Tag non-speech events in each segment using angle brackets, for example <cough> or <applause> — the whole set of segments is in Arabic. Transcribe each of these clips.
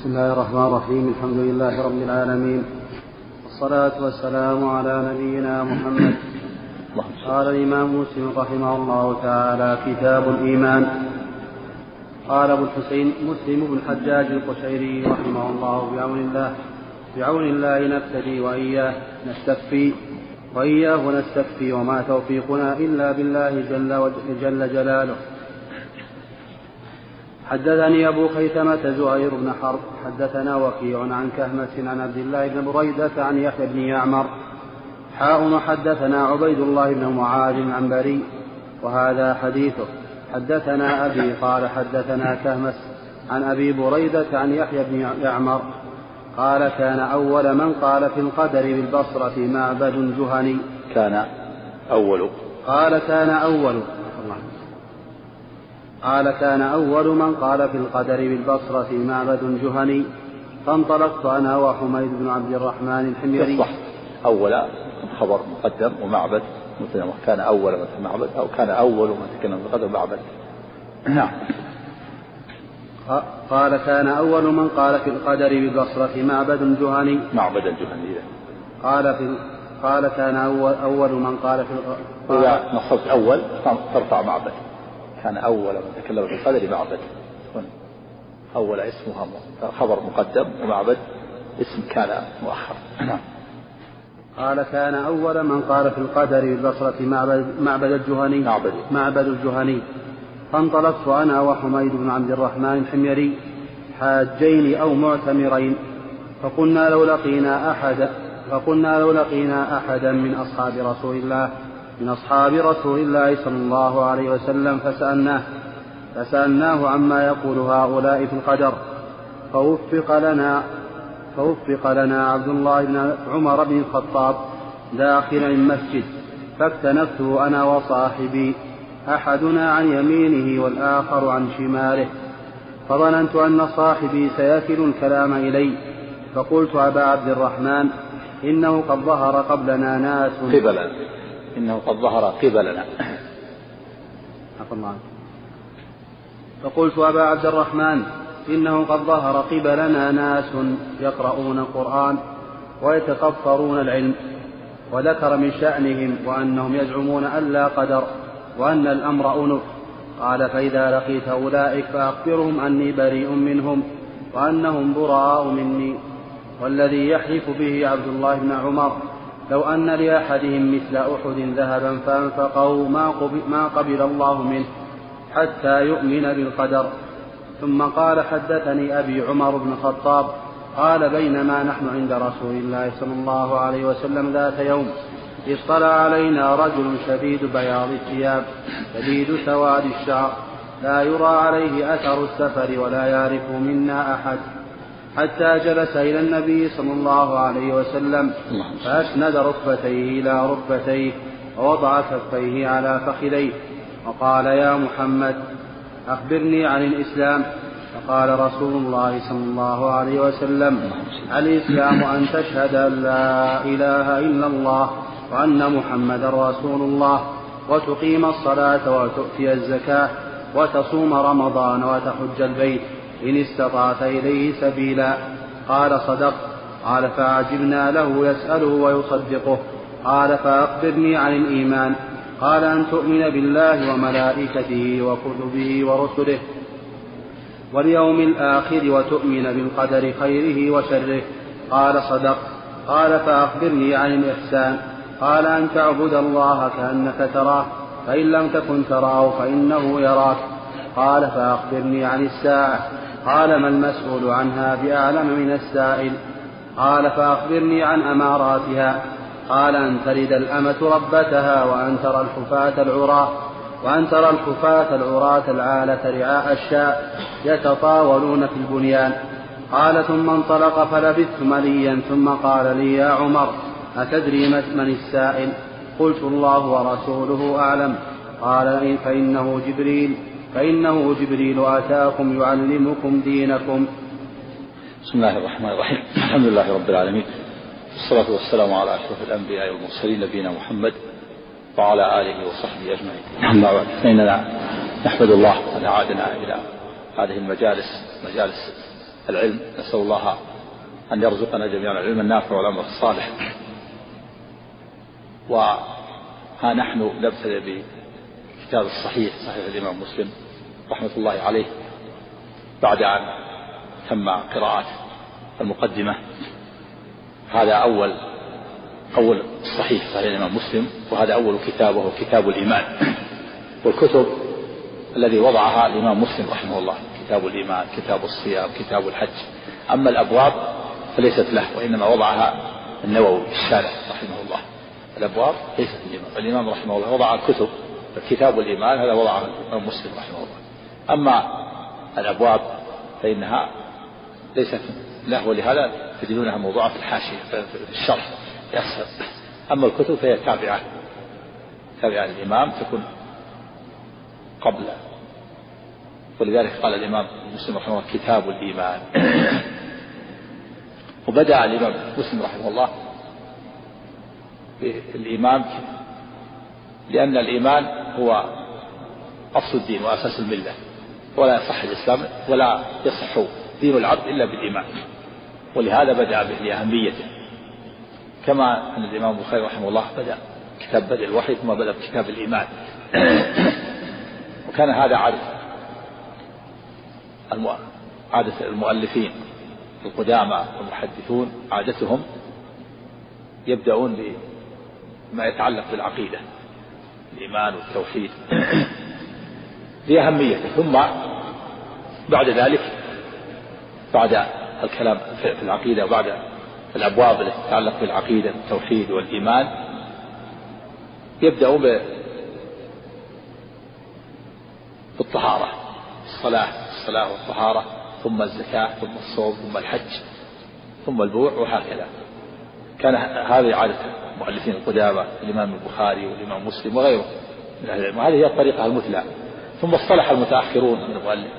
بسم الله الرحمن الرحيم. الحمد لله رب العالمين. والصلاة والسلام على نبينا محمد. قال الإمام مسلم رحمه الله تعالى كتاب الإيمان. قال أبو الحسين مسلم بن الحجاج القشيري رحمه الله بعون الله بعون الله نبتدي وإياه نستكفي وإياه نستكفي وما توفيقنا إلا بالله جل, جل جلاله. حدثني أبو خيثمة زهير بن حرب حدثنا وكيع عن كهمس عن عبد الله بن بريدة عن يحيى بن يعمر. حاء حدثنا عبيد الله بن معاذ عن بري وهذا حديثه. حدثنا أبي قال حدثنا كهمس عن أبي بريدة عن يحيى بن يعمر. قال كان أول من قال في القدر بالبصرة معبد جهني. كان أول. قال كان أول. قال كان أول من قال في القدر بالبصرة معبد جهني فانطلقت أنا وحميد بن عبد الرحمن الحميري. صح أول خبر مقدم ومعبد مثل كان أول مثل معبد أو كان أول من تكلم بالقدر معبد. نعم. قال كان أول من قال في القدر بالبصرة معبد جهني. معبد الجهني قال في قال كان أول, أول من قال في إذا نصبت أول ترفع معبد. كان أول من تكلم في القدر معبد. أول اسمها خبر مقدم ومعبد اسم كان مؤخر. نعم. قال كان أول من قال في القدر بالبصرة معبد, معبد الجهني. معبد. معبد الجهني. فانطلقت أنا وحميد بن عبد الرحمن الحميري حاجين أو معتمرين. فقلنا لو لقينا أحد فقلنا لو لقينا أحدا من أصحاب رسول الله من أصحاب رسول الله صلى الله عليه وسلم فسألناه فسألناه عما يقول هؤلاء في القدر. فوفق لنا فوفق لنا عبد الله بن عمر بن الخطاب داخل المسجد فاكتنفته أنا وصاحبي أحدنا عن يمينه والآخر عن شماله. فظننت أن صاحبي سيكل الكلام إلي فقلت أبا عبد الرحمن إنه قد ظهر قبلنا ناس. قبلنا إنه قد ظهر قبلنا. فقلت أبا عبد الرحمن إنه قد ظهر قبلنا ناس يقرؤون القرآن ويتقفرون العلم وذكر من شأنهم وأنهم يزعمون أن لا قدر وأن الأمر أنف. قال فإذا لقيت أولئك فأخبرهم أني بريء منهم وأنهم براء مني والذي يحلف به عبد الله بن عمر. لو أن لأحدهم مثل أحد ذهبا فأنفقه ما ما قبل الله منه حتى يؤمن بالقدر. ثم قال حدثني أبي عمر بن الخطاب قال بينما نحن عند رسول الله صلى الله عليه وسلم ذات يوم اطلع علينا رجل شديد بياض الثياب شديد سواد الشعر لا يرى عليه أثر السفر ولا يعرف منا أحد. حتى جلس إلى النبي صلى الله عليه وسلم. فأسند ركبتيه إلى ركبتيه ووضع كفيه على فخذيه. وقال يا محمد أخبرني عن الإسلام. فقال رسول الله صلى الله عليه وسلم الإسلام أن تشهد أن لا إله إلا الله وأن محمدا رسول الله. وتقيم الصلاة وتؤتي الزكاة وتصوم رمضان وتحج البيت. إن استطعت إليه سبيلا. قال صدقت قال فعجبنا له يسأله ويصدقه. قال فأخبرني عن الإيمان. قال أن تؤمن بالله وملائكته وكتبه ورسله واليوم الآخر وتؤمن بالقدر خيره وشره. قال صدقت قال فأخبرني عن الإحسان. قال أن تعبد الله كأنك تراه. فإن لم تكن تراه فإنه يراك. قال فأخبرني عن الساعة. قال ما المسؤول عنها بأعلم من السائل؟ قال فأخبرني عن أماراتها. قال أن تلد الأمة ربتها وأن ترى الحفاة العراة وأن ترى الحفاة العراة العالة رعاء الشاء يتطاولون في البنيان. قال ثم انطلق فلبثت مليا ثم قال لي يا عمر أتدري من السائل؟ قلت الله ورسوله أعلم. قال فإنه جبريل. فإنه جبريل أتاكم يعلمكم دينكم. بسم الله الرحمن الرحيم. الحمد لله رب العالمين. والصلاة والسلام على أشرف الأنبياء والمرسلين نبينا محمد وعلى آله وصحبه أجمعين. أما بعد فإننا نحمد الله أن أعادنا إلى هذه المجالس مجالس العلم. نسأل الله أن يرزقنا جميعا العلم النافع والعمل الصالح. وها نحن نبتدئ بكتاب الصحيح صحيح الإمام مسلم رحمة الله عليه. بعد أن تم قراءة المقدمة هذا أول أول صحيح صحيح الإمام مسلم وهذا أول كتاب وهو كتاب الإيمان. والكتب الذي وضعها الإمام مسلم رحمه الله كتاب الإيمان كتاب الصيام كتاب الحج. أما الأبواب فليست له وإنما وضعها النووي الشارع رحمه الله. الأبواب ليست الإمام الإمام رحمه الله وضع الكتب كتاب الإيمان هذا وضعه الإمام مسلم رحمه الله. أما الأبواب فإنها ليست له ولهذا تجدونها موضوعة في الحاشية في الشرح. يسهل أما الكتب فهي تابعة تابعة للإمام تكون قبل. ولذلك قال الإمام مسلم رحمه الله كتاب الإيمان. <coughs> وبدأ الإمام مسلم رحمه الله بالإيمان لأن الإيمان هو أصل الدين وأساس الملة. ولا يصح الإسلام ولا يصح دين العبد إلا بالإيمان. ولهذا بدأ به لأهميته. كما أن الإمام البخاري رحمه الله بدأ كتاب بدء الوحي ثم بدأ بكتاب الإيمان. <coughs> وكان هذا عادة عادة المؤلفين القدامى والمحدثون عادتهم يبدأون بما يتعلق بالعقيدة. الإيمان والتوحيد. <clears throat> لأهميته ثم بعد ذلك بعد الكلام في العقيدة وبعد الأبواب التي تتعلق بالعقيدة والتوحيد والإيمان يبدأ بالطهارة. الصلاة الصلاة والطهارة ثم الزكاة ثم الصوم ثم الحج ثم البوع وهكذا. كان هذه عادة. المؤلفين القدامى الإمام البخاري والإمام مسلم وغيره من أهل العلم. وهذه هي الطريقة المثلى. ثم اصطلح المتأخرون من المؤلف.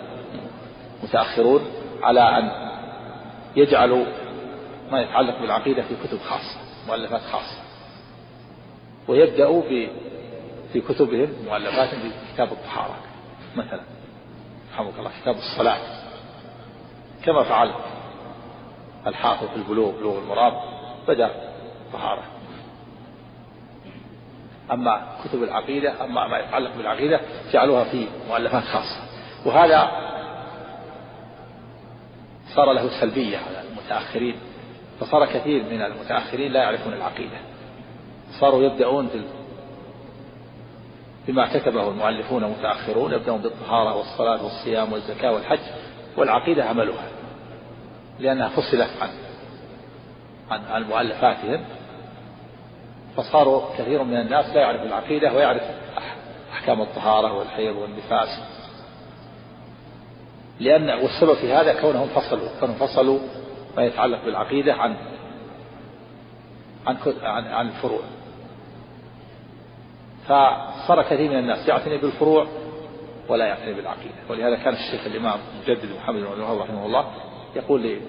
متأخرون على أن يجعلوا ما يتعلق بالعقيدة في كتب خاصة مؤلفات خاصة. ويبدأوا في كتبهم مؤلفات بكتاب الطهارة مثلا. رحمك الله كتاب الصلاة. كما فعل الحافظ في البلوغ بلوغ المرام بدأ طهارة. أما كتب العقيدة أما ما يتعلق بالعقيدة جعلوها في مؤلفات خاصة. وهذا صار له سلبية على المتأخرين. فصار كثير من المتأخرين لا يعرفون العقيدة. صاروا يبدأون بما كتبه المؤلفون المتأخرون يبدأون بالطهارة والصلاة والصيام والزكاة والحج والعقيدة عملها لأنها فصلت عن عن عن مؤلفاتهم. فصاروا كثير من الناس لا يعرف العقيدة ويعرف أحكام الطهارة والحيض والنفاس. لأن والسبب في هذا كونهم فصلوا كونهم فصلوا ما يتعلق بالعقيدة عن عن عن, عن الفروع. فصار كثير من الناس يعتني بالفروع ولا يعتني بالعقيدة. ولهذا كان الشيخ الإمام مجدد محمد بن رحمه الله يقول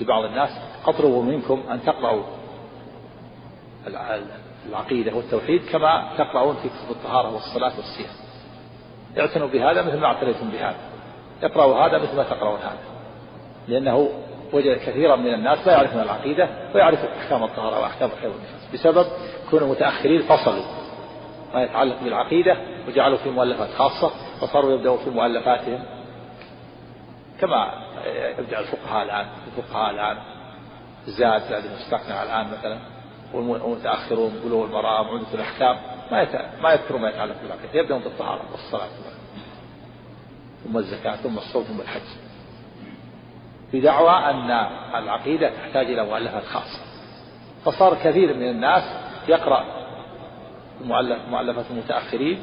لبعض الناس أطلب منكم أن تقرأوا العقيدة والتوحيد كما تقرؤون في كتب الطهارة والصلاة والصيام. اعتنوا بهذا مثل ما اعتنيتم بهذا. اقرأوا هذا مثل ما تقرأون هذا. لأنه وجد كثيرا من الناس لا يعرفون العقيدة ويعرف أحكام الطهارة وأحكام الحيض بسبب كونوا متأخرين فصلوا. ما يتعلق بالعقيدة وجعلوا في مؤلفات خاصة وصاروا يبدأوا في مؤلفاتهم. كما يبدأ الفقهاء الآن. الفقهاء الآن زاد زاد المستقنع الآن مثلا. والمتأخرون بلوغ المرام عمدة الأحكام ما ما يذكرون ما يتعلق بالعقيدة يبدأون بالطهارة والصلاة ثم الزكاة ثم الصوم ثم الحج. بدعوى أن العقيدة تحتاج إلى مؤلفات خاصة. فصار كثير من الناس مؤلف مؤلفات المتأخرين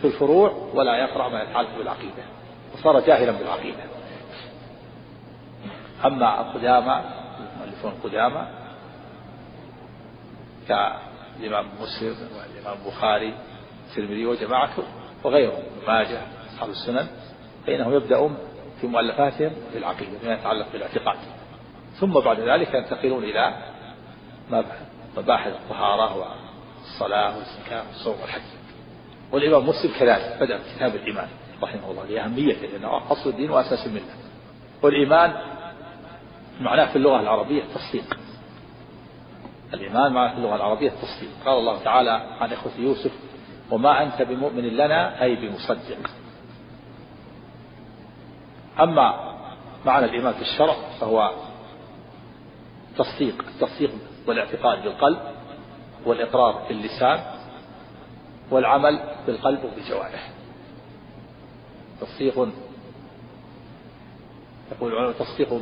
في الفروع ولا يقرأ ما يتعلق بالعقيدة وصار جاهلا بالعقيدة. أما القدامى المؤلفون القدامى كالإمام مسلم والإمام البخاري الترمذي وجماعة وغيرهم. ماجه أصحاب السنن. فإنهم يبدأون في مؤلفاتهم في العقيدة فيما يتعلق بالاعتقاد. ثم بعد ذلك ينتقلون إلى مباحث الطهارة والصلاة والزكاة والصوم والحج. والإمام مسلم كذلك بدأ كتاب الإيمان رحمه الله لأهميته لأنه أصل الدين وأساس الملة. والإيمان معناه في اللغة العربية التصديق. الإيمان معناه في اللغة العربية التصديق قال الله تعالى عن إخوة يوسف وما أنت بمؤمن لنا أي بمصدق. أما معنى الإيمان في الشرع فهو تصديق التصديق والاعتقاد بالقلب والإقرار باللسان والعمل بالقلب وبالجوارح تصديق يقول العلماء تصديق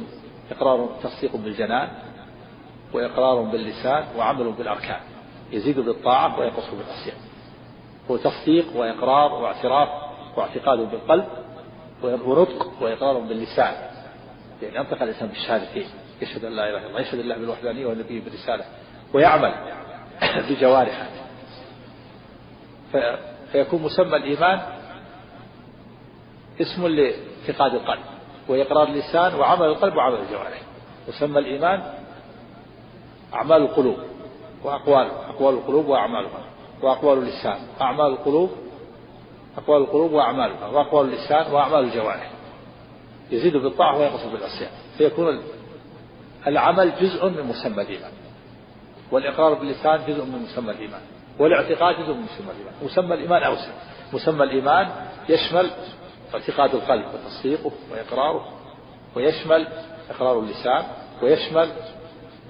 إقرار تصديق بالجنان وإقرار باللسان وعمل بالأركان. يزيد بالطاعة وينقص بالعصيان. هو تصديق وإقرار واعتراف واعتقاد بالقلب ونطق وإقرار باللسان. يعني ينطق الإنسان بالشهادتين يشهد أن لا إله إلا الله يشهد الله بالوحدانية والنبي بالرسالة. ويعمل <coughs> بجوارحه. فيكون مسمى الإيمان اسم لاعتقاد القلب وإقرار اللسان وعمل القلب وعمل الجوارح. يسمى الإيمان أعمال القلوب وأقوال أقوال القلوب وأعمالها. وأقوال اللسان. أعمال القلوب أقوال القلوب وأعمالها. وأقوال اللسان وأعمال الجوارح. يزيد بالطاعة وينقص بالعصيان فيكون العمل جزء من مسمى الإيمان. والإقرار باللسان جزء من مسمى الإيمان. والاعتقاد جزء من مسمى الإيمان. مسمى الإيمان أوسع. مسمى الإيمان يشمل اعتقاد القلب وتصديقه وإقراره ويشمل إقرار اللسان ويشمل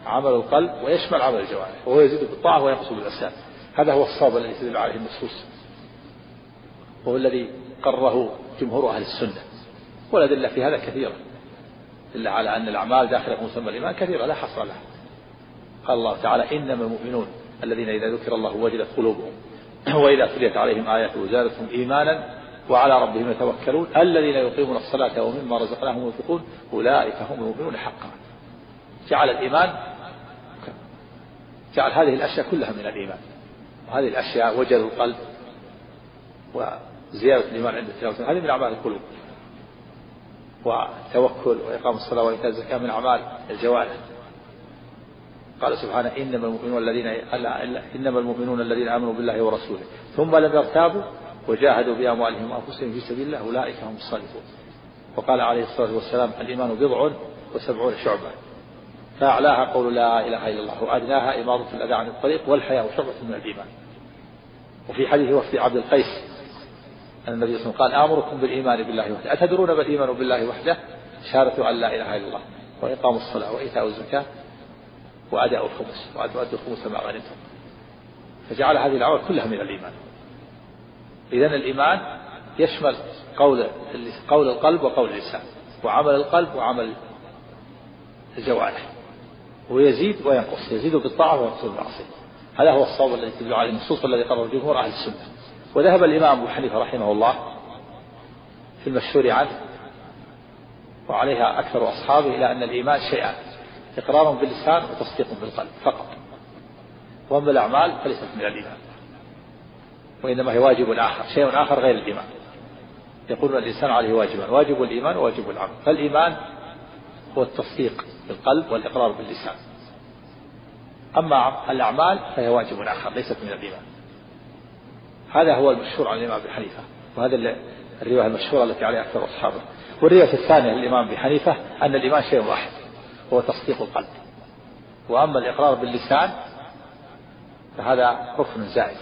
عمل القلب ويشمل عمل الجوارح وهو يزيد بالطاعة وينقص بالعصيان هذا هو الصواب الذي تدل عليه النصوص. وهو الذي قرره جمهور أهل السنة. والأدلة في هذا كثيرة. إلا على أن الأعمال داخلة في مسمى الإيمان كثيرة لا حصر لها. قال الله تعالى إنما المؤمنون الذين إذا ذكر الله وجلت قلوبهم <clears throat> وإذا تليت عليهم آياته زادتهم إيمانا وعلى ربهم يتوكلون. الذين يقيمون الصلاة ومما رزقناهم ينفقون أولئك هم المؤمنون حقا. جعل الإيمان جعل هذه الأشياء كلها من الإيمان. وهذه الأشياء وجل القلب وزيادة الإيمان عند التلاوة. هذه من أعمال القلوب. والتوكل وإقام الصلاة وإيتاء الزكاة من أعمال الجوارح. قال سبحانه إنما المؤمنون الذين إنما المؤمنون الذين آمنوا بالله ورسوله. ثم لم يرتابوا وجاهدوا بأموالهم وأنفسهم في سبيل الله أولئك هم الصادقون. وقال عليه الصلاة والسلام الإيمان بضع وسبعون شعبة. فأعلاها قول لا إله إلا الله وأدناها إماضة الأذى عن الطريق والحياة شعبة من الإيمان. وفي حديث وفد عبد القيس أن النبي صلى الله عليه وسلم قال آمركم بالإيمان بالله وحده. أتدرون ما الإيمان بالله وحده؟ شهادة أن لا إله إلا الله وإقام الصلاة وإيتاء الزكاة وأداء الخمس وأن تؤدوا الخمس ما غنمتم. فجعل هذه الأعمال كلها من الإيمان. إذا الإيمان يشمل قول قول القلب وقول اللسان وعمل القلب وعمل الجوارح. ويزيد وينقص يزيد بالطاعة وينقص بالمعصية هذا هو الصواب الذي تدل عليه النصوص الذي قرر جمهور أهل السنة. وذهب الإمام أبو حنيفة رحمه الله في المشهور عنه وعليها أكثر أصحابه إلى أن الإيمان شيئان إقرار باللسان وتصديق بالقلب فقط. وأما الأعمال فليست من الإيمان وإنما هي واجب آخر شيء آخر غير الإيمان. يقول الإنسان عليه واجبان واجب الإيمان وواجب العمل. فالإيمان هو التصديق بالقلب والإقرار باللسان. أما الأعمال فهي واجب آخر ليست من الإيمان هذا هو المشهور عن الإمام أبي حنيفة وهذا الرواية المشهورة التي عليها أكثر أصحابه. والرواية الثانية للإمام أبي حنيفة أن الإيمان شيء واحد هو تصديق القلب. وأما الإقرار باللسان فهذا ركن زائد.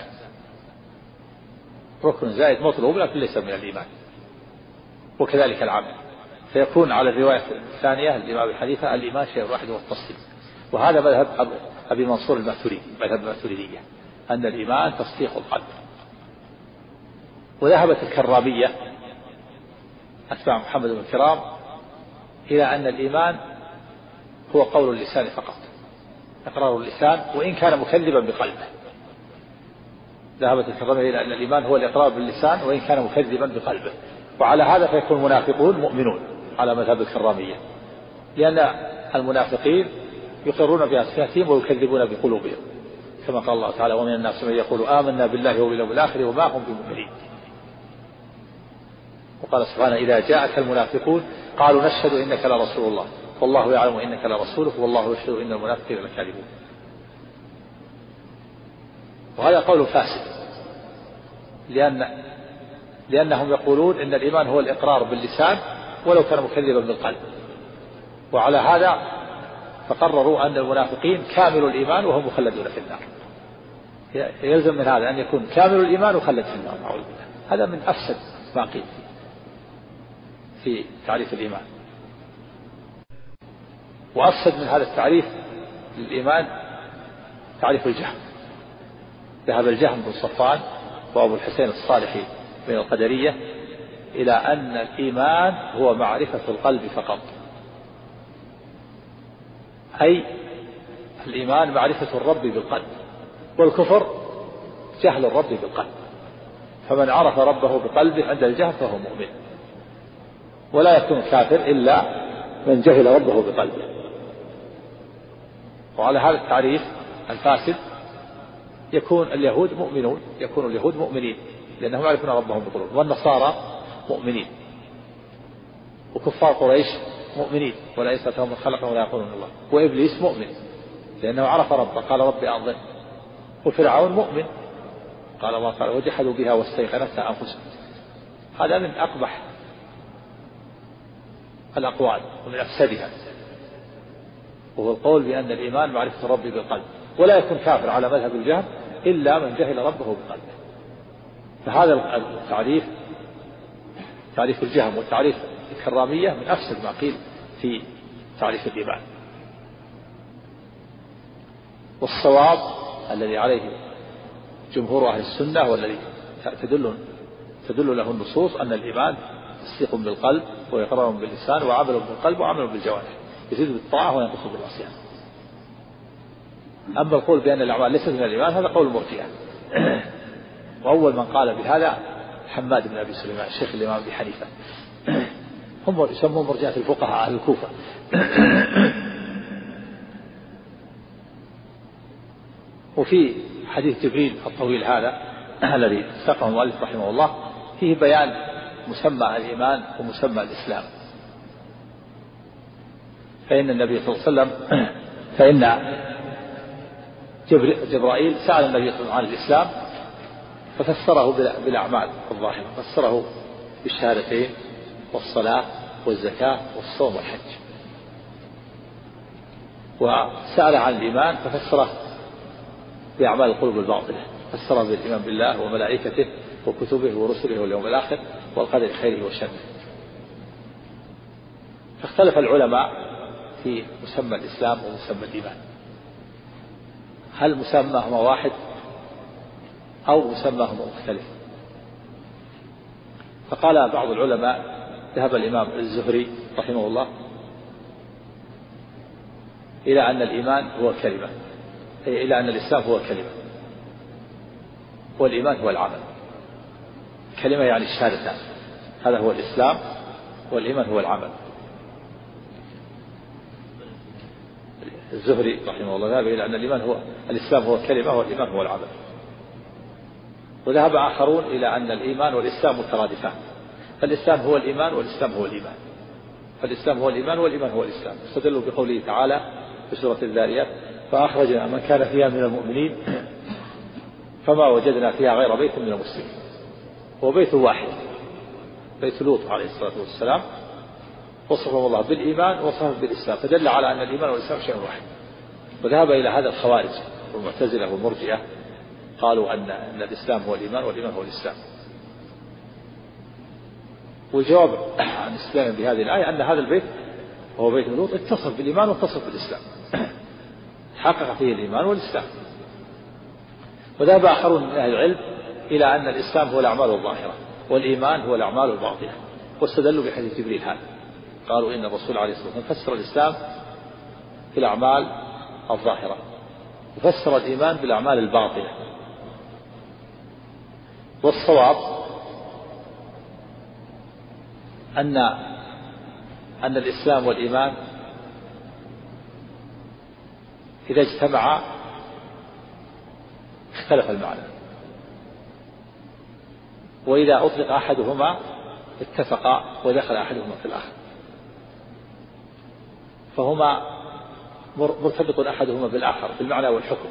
ركن زائد مطلوب لكن ليس من الإيمان. وكذلك العمل. فيكون على الرواية الثانية الإمام حنيفة الإيمان شيء واحد هو التصديق وهذا مذهب أبي منصور الماتريدي مذهب الماتريدية أن الإيمان تصديق القلب. وذهبت الكرامية أتباع محمد بن الكرام إلى أن الإيمان هو قول اللسان فقط إقرار اللسان وإن كان مكذبا بقلبه. ذهبت الكرامية إلى أن الإيمان هو الإقرار باللسان وإن كان مكذبا بقلبه. وعلى هذا فيكون المنافقون مؤمنون. على مذهب الكرامية لأن المنافقين يقرون بألسنتهم ويكذبون بقلوبهم كما قال الله تعالى ومن الناس من يقول آمنا بالله وباليوم الآخر وما هم بمؤمنين وقال سبحانه إذا جاءك المنافقون قالوا نشهد إنك لرسول الله والله يعلم إنك لرسوله والله يشهد إن المنافقين لكاذبون. وهذا قول فاسد لأن لأنهم يقولون إن الإيمان هو الإقرار باللسان ولو كان مكذبا بالقلب. وعلى هذا فقرروا أن المنافقين كامل الإيمان وهم مخلدون في النار. يلزم من هذا أن يكون كامل الإيمان وخلد في النار. أعوذ بالله. هذا من أفسد ما قيل في تعريف الإيمان. وأفسد من هذا التعريف للإيمان تعريف الجهم. ذهب الجهم بن صفان وأبو الحسين الصالحي من القدرية إلى أن الإيمان هو معرفة القلب فقط. أي الإيمان معرفة الرب بالقلب والكفر جهل الرب بالقلب. فمن عرف ربه بقلبه عند الجهل فهو مؤمن. ولا يكون كافر إلا من جهل ربه بقلبه. وعلى هذا التعريف الفاسد يكون اليهود مؤمنون يكون اليهود مؤمنين لأنهم يعرفون ربهم بقلوبهم. والنصارى مؤمنين. وكفار قريش مؤمنين وليس لهم من خلقهم ولا يقولون الله. وإبليس مؤمن لأنه عرف ربه قال ربي أنظر وفرعون مؤمن قال الله تعالى وجحدوا بها واستيقنتها أنفسهم. هذا من أقبح الأقوال ومن أفسدها. وهو القول بأن الإيمان معرفة الرب بالقلب. ولا يكون كافر على مذهب الجهل إلا من جهل ربه بقلبه فهذا التعريف تعريف الجهم والتعريف الكرامية من أفسد ما قيل في تعريف الإيمان. والصواب الذي عليه جمهور أهل السنة والذي تدل تدل له النصوص أن الإيمان تصديق بالقلب وإقرار باللسان وعمل بالقلب وعمل بالجوارح يزيد بالطاعة وينقص بالعصيان. أما القول بأن الأعمال ليست من الإيمان هذا قول المرجئة. <clears throat> وأول من قال بهذا حماد بن أبي سليمان شيخ الإمام أبي حنيفة. <clears throat> هم يسمون مرجئة الفقهاء أهل الكوفة. <clears throat> وفي حديث جبريل الطويل هذا <clears throat> الذي ساقه المؤلف رحمه الله فيه بيان مسمى الإيمان ومسمى الإسلام. فإن النبي صلى الله عليه وسلم فإن جبرائيل سأل النبي صلى الله عليه وسلم عن الإسلام ففسره بالأعمال الظاهرة فسره بالشهادتين والصلاة والزكاة والصوم والحج. وسأل عن الإيمان ففسره بأعمال القلوب الباطلة فسره بالإيمان بالله وملائكته وكتبه ورسله واليوم الآخر والقدر خيره وشره. فاختلف العلماء في مسمى الإسلام ومسمى الإيمان. هل مسماهما واحد؟ أو مسماهما مختلف. فقال بعض العلماء ذهب الإمام الزهري رحمه الله إلى أن الإيمان هو كلمة أي إلى أن الإسلام هو كلمة والإيمان هو العمل. كلمة يعني الشهادتان هذا هو الإسلام والإيمان هو العمل. الزهري رحمه الله ذهب إلى أن الإيمان هو الإسلام هو كلمة والإيمان هو العمل. وذهب آخرون إلى أن الإيمان والإسلام مترادفان. فالإسلام هو الإيمان والإسلام هو الإيمان. فالإسلام هو الإيمان والإيمان هو الإسلام. استدلوا بقوله تعالى في سورة الذاريات فأخرجنا من كان فيها من المؤمنين فما وجدنا فيها غير بيت من المسلمين. هو بيت واحد. بيت لوط عليه الصلاة والسلام. وصفه الله بالإيمان وصفه بالإسلام. فدل على أن الإيمان والإسلام شيء واحد. وذهب إلى هذا الخوارج والمعتزلة والمرجئة. قالوا أن أن الإسلام هو الإيمان والإيمان هو الإسلام. والجواب عن الاستدلال بهذه الآية أن هذا البيت وهو بيت لوط اتصف بالإيمان واتصف بالإسلام. حقق فيه الإيمان والإسلام. وذهب آخرون من أهل العلم إلى أن الإسلام هو الأعمال الظاهرة والإيمان هو الأعمال الباطنة. واستدلوا بحديث جبريل هذا. قالوا إن الرسول عليه الصلاة والسلام فسر الإسلام بالأعمال الظاهرة. وفسر الإيمان بالأعمال الباطنة. والصواب أن أن الإسلام والإيمان إذا اجتمعا اختلف المعنى. وإذا أطلق أحدهما اتفقا ودخل أحدهما في الآخر. فهما مرتبط أحدهما بالآخر في المعنى والحكم.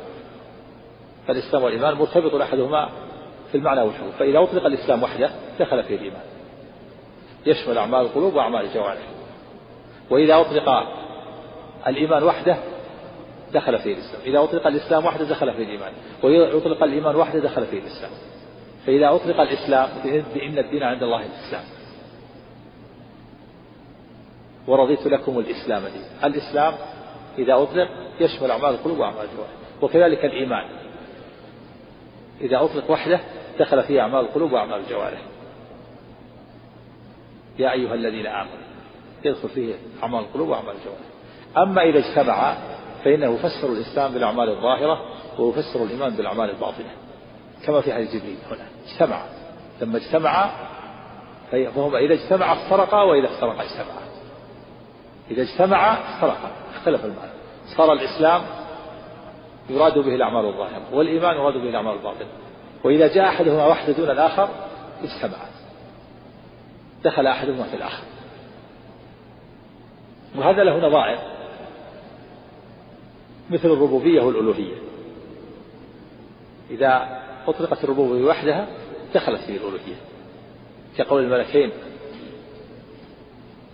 فالإسلام والإيمان مرتبط أحدهما في المعنى والحكم فإذا أطلق الإسلام وحده دخل فيه الإيمان. يشمل أعمال القلوب وأعمال الجوارح وإذا أطلق الإيمان وحده دخل فيه الإسلام. إذا أطلق الإسلام وحده دخل فيه الإيمان. وإذا أطلق الإيمان وحده دخل فيه الإسلام. فإذا أطلق الإسلام فإن الدين عند الله الإسلام. ورضيت لكم الإسلام دين الإسلام إذا أطلق يشمل أعمال القلوب وأعمال الجوارح. وكذلك الإيمان. إذا أطلق وحده دخل فيه أعمال القلوب وأعمال الجوارح. يا أيها الذين آمنوا يدخل فيه أعمال القلوب وأعمال الجوارح. أما إذا اجتمع فإنه يفسر الإسلام بالأعمال الظاهرة ويفسر الإيمان بالأعمال الباطنة. كما في حديث جبريل هنا اجتمع. لما اجتمع فهم إذا اجتمع افترقا وإذا افترقا اجتمعا إذا اجتمع افترقا اختلف المعنى. صار الإسلام يراد به الأعمال الظاهرة والإيمان يراد به الأعمال الباطنة. وإذا جاء أحدهما وحده دون الآخر اجتمعا دخل أحدهما في الآخر. وهذا له نظائر. مثل الربوبية والألوهية. إذا أطلقت الربوبية وحدها دخلت فيه الألوهية. كقول الملكين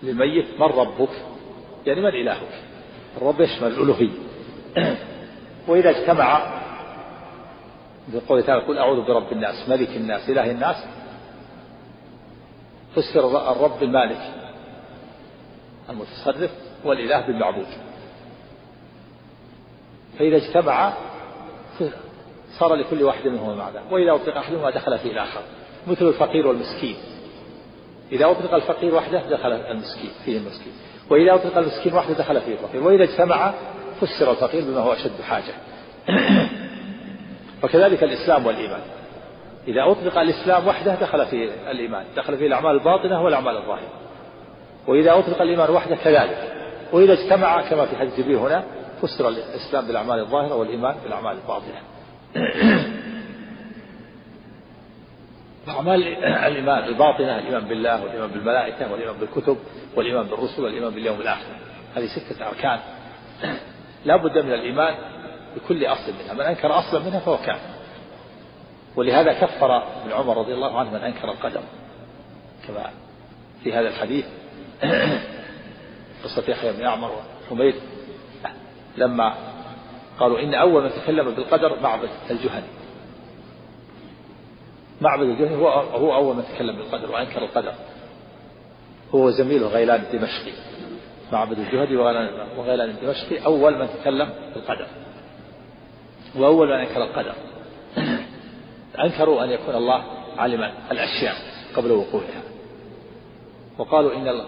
للميت من ربك؟ يعني من إلهك؟ الرب يشمل الألوهية. <clears throat> وإذا اجتمع بقوله تعالى قل أعوذ برب الناس ملك الناس إله الناس. فسر الرب المالك المتصرف والإله بالمعبود. فإذا اجتمع صار لكل واحد منهما معنى وإذا أطلق أحدهما دخل فيه الآخر مثل الفقير والمسكين. إذا أطلق الفقير وحده دخل المسكين فيه المسكين. وإذا أطلق المسكين وحده دخل فيه الفقير. وإذا اجتمع فسر الفقير بما هو أشد حاجة. <clears throat> وكذلك الإسلام والإيمان. إذا أطلق الإسلام وحده دخل فيه الإيمان دخل فيه الأعمال الباطنة والأعمال الظاهرة. وإذا أطلق الإيمان وحده كذلك. وإذا اجتمع كما في حديث جبريل هنا فسر الإسلام بالأعمال الظاهرة والإيمان بالأعمال الباطنة. أعمال الإيمان الباطنة الإيمان بالله والإيمان بالملائكة والإيمان بالكتب والإيمان بالرسل والإيمان باليوم الآخر. هذه ستة أركان. لا بد من الإيمان بكل أصل منها من أنكر أصلا منها فهو كافر. ولهذا كفر ابن عمر رضي الله عنه من أنكر القدر كما في هذا الحديث <coughs> قصة يحيى بن أعمر وحميد. لما قالوا إن أول من تكلم بالقدر معبد الجهني. معبد الجهني هو هو أول من تكلم بالقدر وأنكر القدر. هو زميله غيلان الدمشقي. معبد الجهدي وغيلان الدمشقي أول من تكلم بالقدر. وأول من أنكر القدر. أنكروا أن يكون الله عالما الأشياء قبل وقوعها. وقالوا إن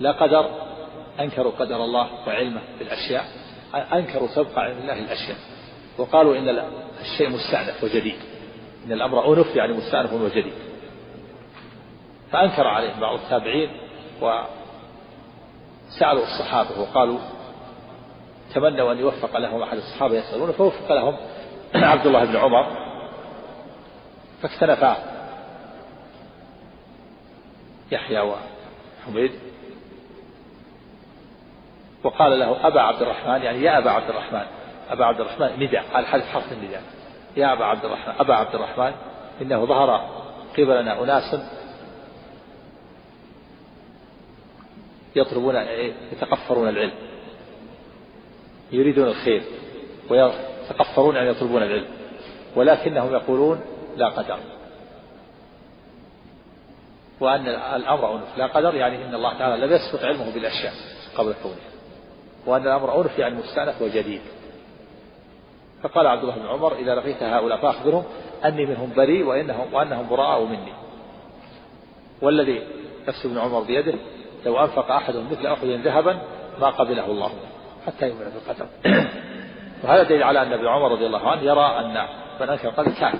لا قدر أنكروا قدر الله وعلمه بالأشياء أنكروا سبق علم الله الأشياء. وقالوا إن الشيء مستأنف وجديد. إن الأمر أنف يعني مستأنف وجديد. فأنكر عليهم بعض التابعين وسألوا الصحابة وقالوا تمنوا أن يوفق لهم أحد الصحابة يسألون فوفق لهم <clears throat> عبد الله بن عمر فاختلفا يحيى وحميد وقال له أبا عبد الرحمن يعني يا أبا عبد الرحمن أبا عبد الرحمن نداء على حدث حرف النداء يا أبا عبد الرحمن أبا عبد الرحمن إنه ظهر قبلنا أناس يطلبون يتقفرون العلم. يريدون الخير ويتقفرون أن يطلبون العلم ولكنهم يقولون لا قدر. وأن الأمر أنف لا قدر يعني أن الله تعالى لم يسبق علمه بالأشياء قبل كونها وأن الأمر أنف يعني مستأنف وجديد. فقال عبد الله بن عمر إذا لقيت هؤلاء فأخبرهم أني منهم بريء وإنهم وأنهم براء مني. والذي نفس ابن عمر بيده لو أنفق أحدهم مثل أحد ذهبا ما قبله الله. حتى يؤمن بالقدر <clears throat> وهذا دليل على أن ابن عمر رضي الله عنه يرى أن من أنكر القدر كافر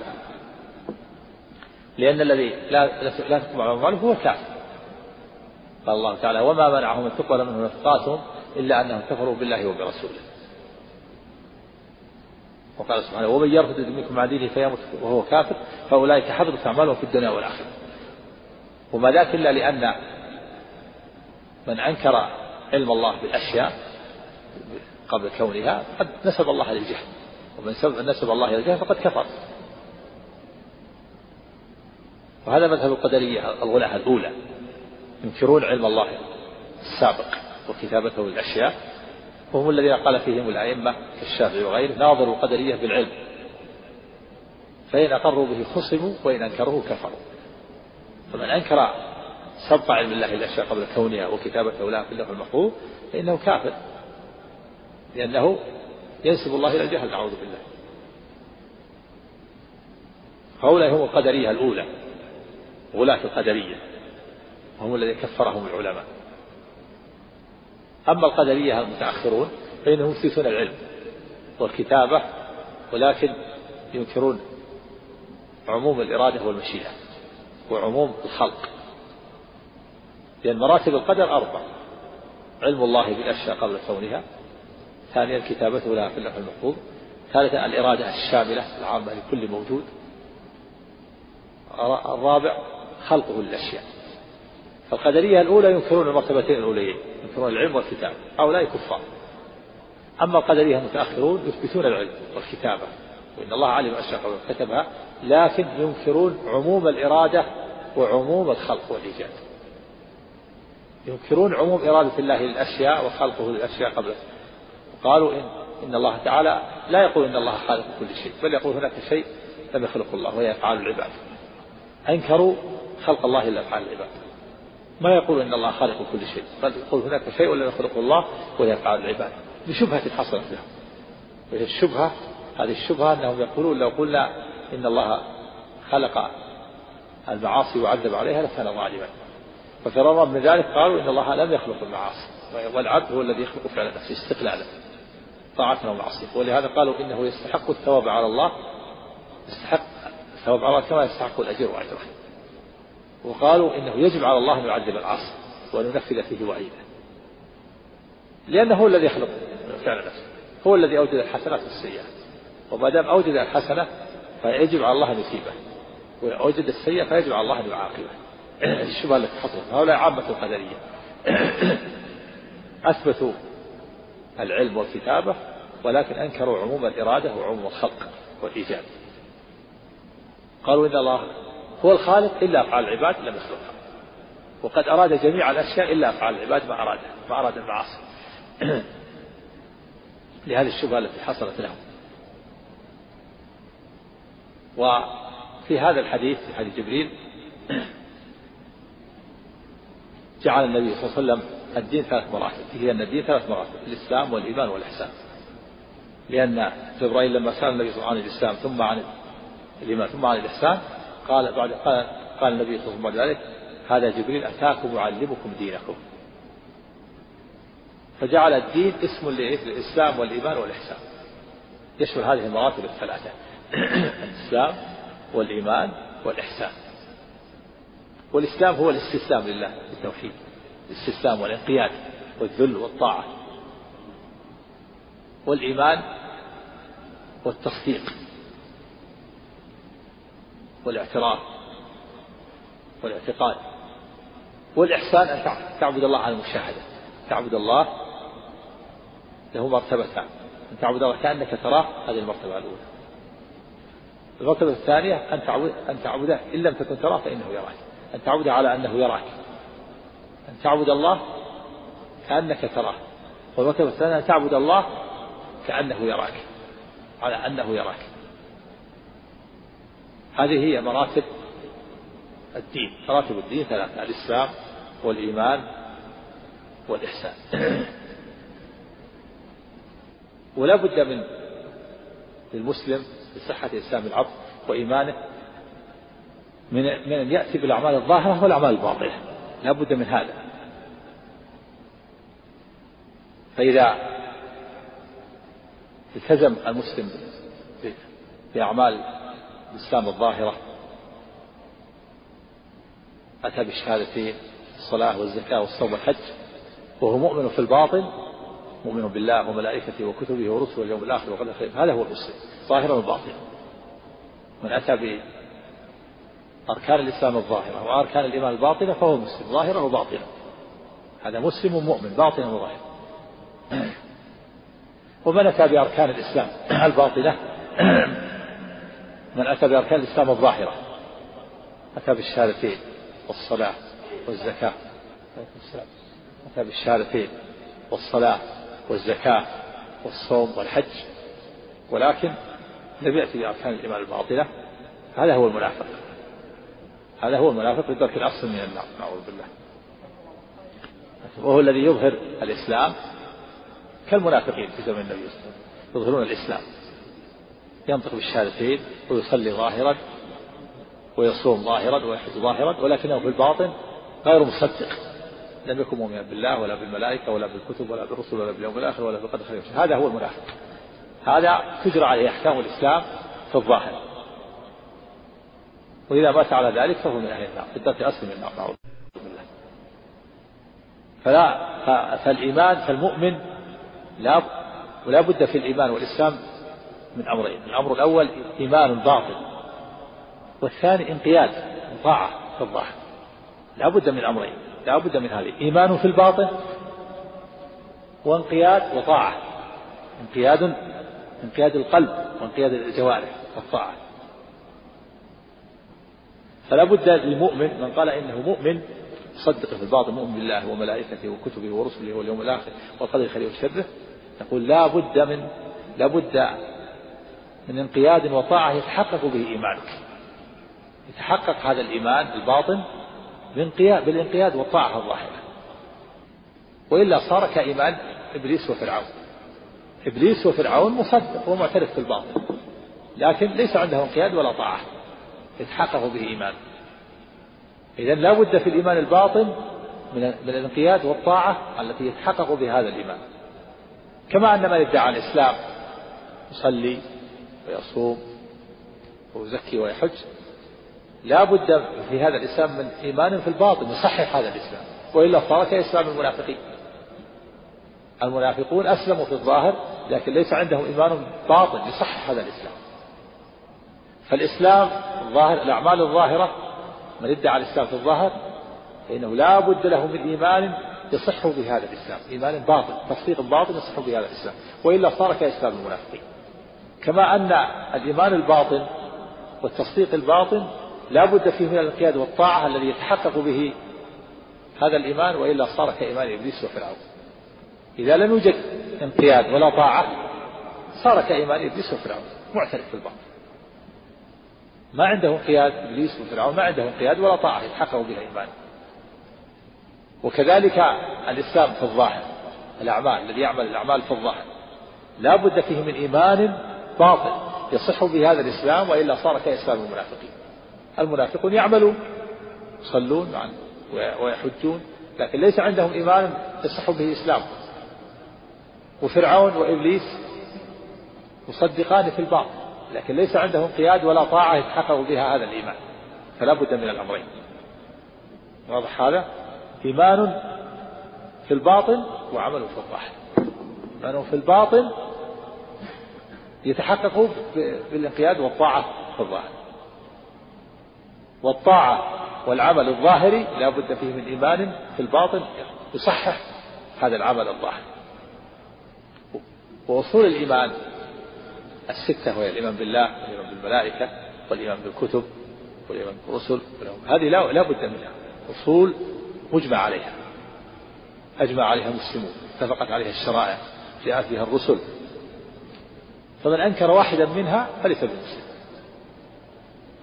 لأن الذي لا لا تقبل أمواله هو كافر قال الله تعالى وما منعهم أن تقبل منهم نفقاتهم إلا أنهم كفروا بالله وبرسوله. وقال سبحانه ومن يرفض منكم عن دينه فيمت وهو كافر فأولئك حبطت أعمالهم في الدنيا والآخرة. وما ذاك إلا لأن من أنكر علم الله بالأشياء قبل كونها قد نسب الله للجهل ومن نسب الله إلى الجهل فقد كفر. وهذا مذهب القدرية الغلاة الأولى. ينكرون علم الله السابق وكتابته للأشياء. وهم الذين قال فيهم الأئمة كالشافعي وغيره ناظروا القدرية بالعلم. فإن أقروا به خصموا وإن أنكروه كفروا. فمن أنكر سبق علم الله الأشياء قبل كونها وكتابته لها في اللوح المحفوظ فإنه كافر. لأنه ينسب الله إلى الجهل نعوذ بالله. هؤلاء هم القدرية الأولى غلاة القدرية هم الذين كفرهم العلماء. أما القدرية المتأخرون فإنهم يثبتون العلم والكتابة ولكن ينكرون عموم الإرادة والمشيئة وعموم الخلق. لأن مراتب القدر أربع علم الله بالأشياء قبل كونها ثانيا كتابته لها في اللوح المحفوظ ثالثا الإرادة الشاملة العامة لكل موجود. الرابع خلقه للأشياء. فالقدرية الأولى ينكرون المرتبتين الأوليين ينكرون العلم والكتاب هؤلاء كفار. أما القدرية المتأخرون يثبتون العلم والكتابة وإن الله علم أشياء كتبها لكن ينكرون عموم الإرادة وعموم الخلق والإيجاد. ينكرون عموم إرادة الله للأشياء وخلقه للأشياء قبل قالوا إن إن الله تعالى لا يقول إن الله خالق كل شيء بل يقول هناك شيء لم يخلقه الله وهي أفعال العباد. أنكروا خلق الله إلا أفعال العباد. ما يقول إن الله خالق كل شيء بل يقول هناك شيء لم يخلقه الله وهي أفعال العباد. بشبهة حصلت لهم. وهي الشبهة هذه الشبهة أنهم يقولون لو قلنا إن الله خلق المعاصي وعذب عليها لكان ظالما. ففرارا من ذلك قالوا إن الله لم يخلق المعاصي والعبد هو الذي يخلق فعل نفسه استقلالا. طاعة ومعصية. ولهذا قالوا إنه يستحق الثواب على الله يستحق الثواب على الله كما يستحق الأجر وأجره. وقالوا إنه يجب على الله أن يعذب العاصي وأن ينفذ فيه وعيده. لأنه هو الذي يخلق فعل نفسه. هو الذي أوجد الحسنات والسيئات وما دام أوجد الحسنة فيجب على الله أن يثيبه. وأوجد السيئة فيجب على الله أن يعاقبه. الشبهة التي حصلت هؤلاء عامة القدرية. <clears throat> أثبتوا العلم والكتابة ولكن أنكروا عموم الإرادة وعموم الخلق والإيجاد. قالوا إن الله هو الخالق إلا أفعال العباد لم يخلقها. وقد أراد جميع الأشياء إلا أفعال العباد ما أراد ما أراد المعاصي. <clears throat> لهذه الشبهة التي حصلت لهم. وفي هذا الحديث في حديث جبريل <clears throat> جعل النبي صلى الله عليه وسلم الدين ثلاث مراتب هي أن الدين ثلاث مراتب الإسلام والإيمان والإحسان. لأن جبرائيل لما سأل النبي صلى الله عليه وسلم عن الإسلام ثم عن الإيمان ثم عن الإحسان قال بعد قال, قال النبي صلى الله عليه وسلم بعد ذلك هذا جبريل أتاكم يعلمكم دينكم. فجعل الدين اسم للإسلام والإيمان والإحسان. يشمل هذه المراتب الثلاثة. <clears throat> الإسلام والإيمان والإحسان. والإسلام هو الاستسلام لله بالتوحيد. الاستسلام والانقياد والذل والطاعة والإيمان والتصديق والاعتراف والاعتقاد والإحسان أن تعبد الله على المشاهدة. تعبد الله له مرتبتان. أن تعبد الله كأنك تراه هذه المرتبة الأولى. المرتبة الثانية أن تعبد أن تعبده. إن لم تكن تراه فإنه يراك. أن تعبده على أنه يراك. أن تعبد الله كأنك تراه. والمرتبة الثانية أن تعبد الله كأنه يراك. على أنه يراك. هذه هي مراتب الدين. مراتب الدين ثلاثة الإسلام والإيمان والإحسان. <clears throat> ولا بد من للمسلم لصحة إسلام العبد وإيمانه من من أن يأتي بالأعمال الظاهرة والأعمال الباطنة لا بد من هذا. فإذا التزم المسلم بأعمال الإسلام الظاهرة أتى بالشهادتين الصلاة والزكاة والصوم والحج وهو مؤمن في الباطن مؤمن بالله وملائكته وكتبه ورسله واليوم الآخر وقدر خير هذا هو المسلم ظاهرا وباطنا. من أتى بأركان الإسلام الظاهرة وأركان الإيمان الباطنة فهو مسلم ظاهرا وباطنا هذا مسلم مؤمن باطنا وظاهرا <clears throat> ومن أتى بأركان الإسلام <clears throat> الباطنة؟ <clears throat> من أتى بأركان الإسلام الظاهرة. أتى بالشهادتين والصلاة والزكاة. أتى بالشهادتين والصلاة والزكاة والصوم والحج. ولكن لم يأتي بأركان الإيمان الباطلة هذا هو المنافق. هذا هو المنافق بالدرك الأصل من النار نعوذ بالله. وهو الذي يظهر الإسلام كالمنافقين في زمن النبي صلى الله عليه وسلم يظهرون الإسلام. ينطق بالشهادتين ويصلي ظاهرا ويصوم ظاهرا ويحج ظاهرا ولكنه في الباطن غير مصدق. لم يكن مؤمنا بالله ولا بالملائكة ولا بالكتب ولا بالرسل ولا باليوم الآخر ولا بالقدر خير هذا هو المنافق. هذا تجرى عليه أحكام الإسلام في الظاهر. وإذا مات على ذلك فهو من أهل النار في الأصل من النار نعوذ بالله. فلا فالإيمان فالمؤمن لا ولا بد في الإيمان والإسلام من أمرين الأمر الأول إيمان باطل والثاني انقياد وطاعة في الظاهر لا بد من أمرين لا بد من هذه إيمان في الباطن وانقياد وطاعة انقياد انقياد القلب وانقياد الجوارح والطاعة. فلا بد للمؤمن من قال إنه مؤمن صدق في الباطن مؤمن بالله وملائكته وكتبه ورسله واليوم الآخر والقدر خيره وشره. يقول لا بد من لا بد من انقياد وطاعة يتحقق به إيمانك. يتحقق هذا الإيمان الباطن بالانقياد والطاعة الظاهرة. وإلا صار كإيمان إبليس وفرعون. إبليس وفرعون مصدق ومعترف بالباطل لكن ليس عنده انقياد ولا طاعة. يتحقق به إيمان. إذا لا بد في الإيمان الباطن من الانقياد والطاعة التي يتحقق بها هذا الإيمان. كما أن من ادعى الإسلام يصلي ويصوم ويزكي ويحج. لا بد في هذا الإسلام من إيمان في الباطن يصحح هذا الإسلام. وإلا صار كإسلام المنافقين. المنافقون أسلموا في الظاهر لكن ليس عندهم إيمان باطن يصحح هذا الإسلام. فالإسلام الظاهر الأعمال الظاهرة من ادعى الإسلام في الظاهر فإنه لا بد له من إيمان يصح بهذا الإسلام إيمان باطن تصديق باطن يصح بهذا الإسلام وإلا صار كإسلام المنافقين. كما أن الإيمان الباطن والتصديق الباطن لا بد فيه من الانقياد والطاعة الذي يتحقق به هذا الإيمان وإلا صار كإيمان إبليس وفرعون إذا لم يوجد انقياد ولا طاعة صار كإيمان إبليس وفرعون معترف بالباطل ما عنده انقياد إبليس وفرعون ما عنده انقياد ولا طاعة يتحقق بها إيمان. وكذلك الإسلام في الظاهر الأعمال الذي يعمل الأعمال في الظاهر. لا بد فيه من إيمان باطل يصح به هذا الإسلام وإلا صار كإسلام المنافقين. المنافقون يعملون يصلون ويحجون لكن ليس عندهم إيمان يصح به إسلام وفرعون وإبليس مصدقان في الباطل. لكن ليس عندهم قياد ولا طاعة يتحقق بها هذا الإيمان. فلا بد من الأمرين. واضح هذا؟ إيمان في الباطن وعمل في الظاهر. إيمان في الباطن يتحقق بالانقياد والطاعة في الظاهر. والطاعة والعمل الظاهري لا بد فيه من إيمان في الباطن. يصحح هذا العمل الظاهري وأصول الإيمان الستة وهي الإيمان بالله والإيمان بالملائكة والإيمان بالكتب والإيمان بالرسل هذه لا, لا بد منها. أصول مجمع عليها. أجمع عليها المسلمون. اتفقت عليها الشرائع. جاءت بها الرسل. فمن أنكر واحدا منها فليس بمسلم.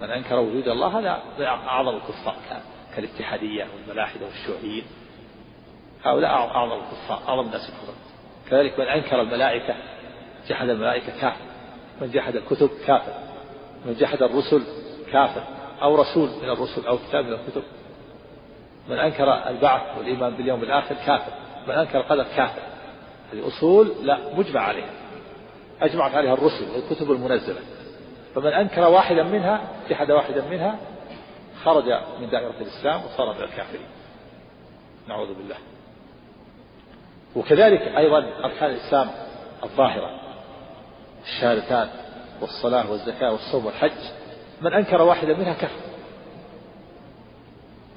من أنكر وجود الله هذا أعظم الكفار كالاتحادية والملاحدة والشيوعيين. هؤلاء أعظم الكفار أعظم الناس كفرا كذلك من أنكر الملائكة جحد الملائكة كافر من جحد الكتب كافر. من جحد الرسل كافر. أو رسول من الرسل أو كتاب من الكتب. من أنكر البعث والإيمان باليوم الآخر كافر. من أنكر القدر كافر. هذه أصول لا مجمع عليها. أجمعت عليها الرسل والكتب المنزلة. فمن أنكر واحدا منها جحد واحدا منها خرج من دائرة الإسلام وصار من الكافرين. نعوذ بالله. وكذلك أيضا أركان الإسلام الظاهرة. الشهادتان والصلاة والزكاة والصوم والحج من أنكر واحدا منها كفر.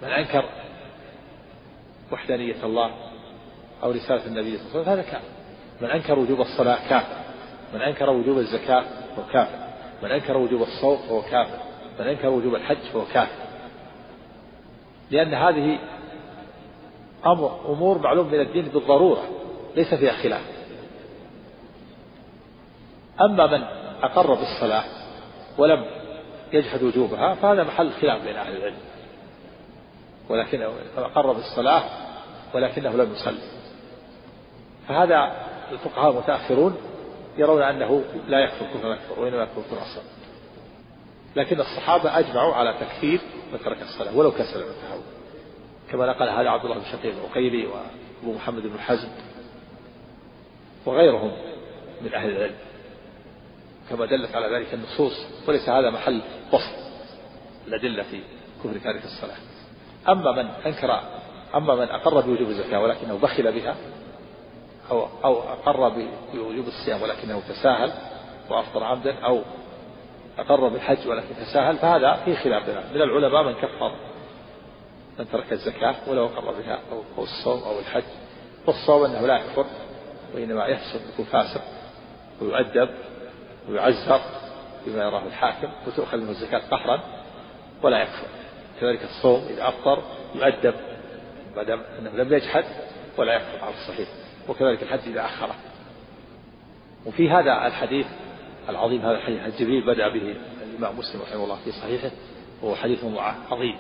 من أنكر وحدانية الله أو رسالة النبي صلى الله عليه وسلم هذا كافر. من أنكر وجوب الصلاة كافر. من أنكر وجوب الزكاة فهو كافر. من أنكر وجوب الصوم فهو كافر. من أنكر وجوب الحج فهو كافر. لأن هذه أمر أمور معلوم من الدين بالضرورة ليس فيها خلاف. أما من أقر بالصلاة ولم يجحد وجوبها فهذا محل خلاف بين أهل العلم. ولكنه أقر بالصلاة ولكنه لم يصلي. فهذا الفقهاء المتأخرون يرون أنه لا يكفر كفر أكبر وإنما يكفر كفر أصغر لكن الصحابة أجمعوا على تكفير من ترك الصلاة ولو كسل من التهاون كما نقل هذا عبد الله بن شقيق العقيلي وأبو محمد بن حزم وغيرهم من أهل العلم. كما دلت على ذلك النصوص وليس هذا محل بسط الأدلة في كفر تارك الصلاة. أما من أنكر أما من أقر بوجوب الزكاة ولكنه بخل بها أو أو أقر بوجوب الصيام ولكنه تساهل وأفطر عمدا أو أقر بالحج ولكن تساهل فهذا في خلاف من العلماء من كفر من ترك الزكاة ولو أقر بها أو الصوم أو الحج. والصوم أنه لا يكفر وإنما يحسن يكون فاسق ويؤدب. ويعزر بما يراه الحاكم وتؤخذ منه الزكاة قهرا ولا يكفر. كذلك الصوم إذا أفطر يؤدب ما دام أنه لم يجحد ولا يكفر. على الصحيح وكذلك الحج إذا أخره وفي هذا الحديث العظيم هذا الحديث جبريل بدأ به الإمام مسلم رحمه الله في صحيحه وهو حديث عظيم.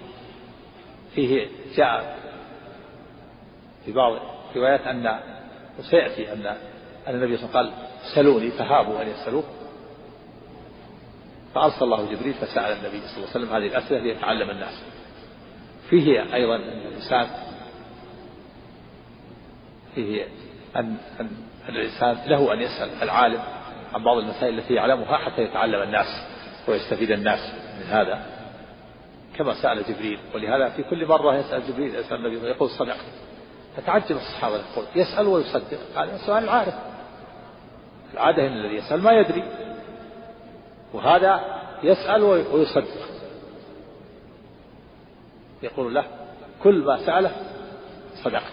فيه جاء في بعض الروايات أن وسيأتي أن أن النبي صلى الله عليه وسلم قال سلوني فهابوا أن يسألوه. فأرسل الله جبريل فسأل النبي صلى الله عليه وسلم هذه الأسئلة ليتعلم الناس. فيه أيضا أن الإنسان فيه أن أن الإنسان له أن يسأل العالم عن بعض المسائل التي يعلمها حتى يتعلم الناس ويستفيد الناس من هذا. كما سأل جبريل ولهذا في كل مرة يسأل جبريل يسأل النبي يقول صدقت فتعجب الصحابة يقول يسأل ويصدق. هذا سؤال العارف. العادة أن الذي يسأل ما يدري. وهذا يسأل ويصدق. يقول له كل ما سأله صدقت.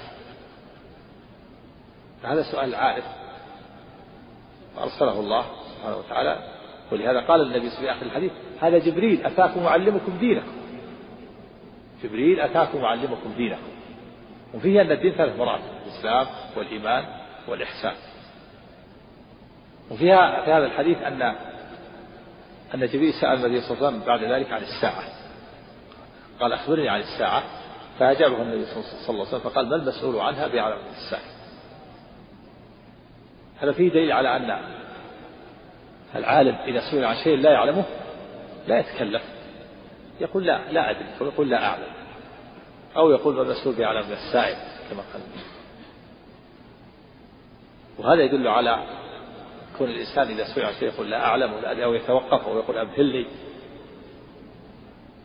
هذا سؤال العارف فأرسله الله سبحانه وتعالى. ولهذا قال النبي في آخر الحديث هذا جبريل أتاكم يعلمكم دينكم. جبريل أتاكم يعلمكم دينكم. وفيه أن الدين ثلاث مراتب الإسلام والإيمان والإحسان. وفيها في هذا الحديث أن أن جبريل سأل النبي صلى الله عليه وسلم بعد ذلك عن الساعة. قال أخبرني عن الساعة. فأجابه النبي صلى الله عليه وسلم فقال ما المسؤول عنها بأعلم من الساعة؟ هذا فيه دليل على أن العالم إذا سئل عن شيء لا يعلمه لا يتكلف. يقول لا لا أدري. أو يقول لا أعلم. أو يقول ما المسؤول بأعلم السائل كما قال. وهذا يدل على كون الإنسان إذا سئل شيء يقول لا أعلم ولا أدري أو يتوقف أو يقول أمهلني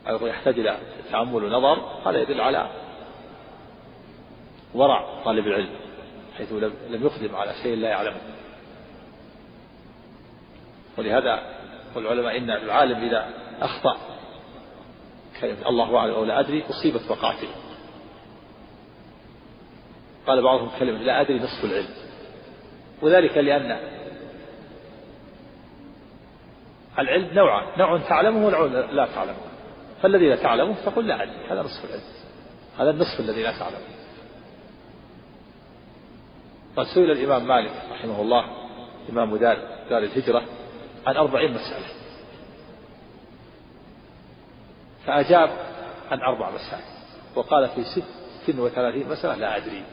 أو يحتاج إلى تأمل ونظر هذا يدل على ورع طالب العلم حيث لم يقدم على شيء لا يعلمه. ولهذا يقول العلماء إن العالم إذا أخطأ كلمة الله أعلم أو لا أدري أصيبت وقعته. قال بعضهم كلمة لا أدري نصف العلم. وذلك لأن العلم نوعان نوع تعلمه ونوع لا تعلمه. فالذي لا تعلمه فقل لا أدري هذا نصف العلم. هذا النصف الذي لا تعلمه. قد سئل الإمام مالك رحمه الله إمام دار دار الهجرة عن أربعين مسألة. فأجاب عن أربع مسائل. وقال في ست وثلاثين مسألة لا أدري.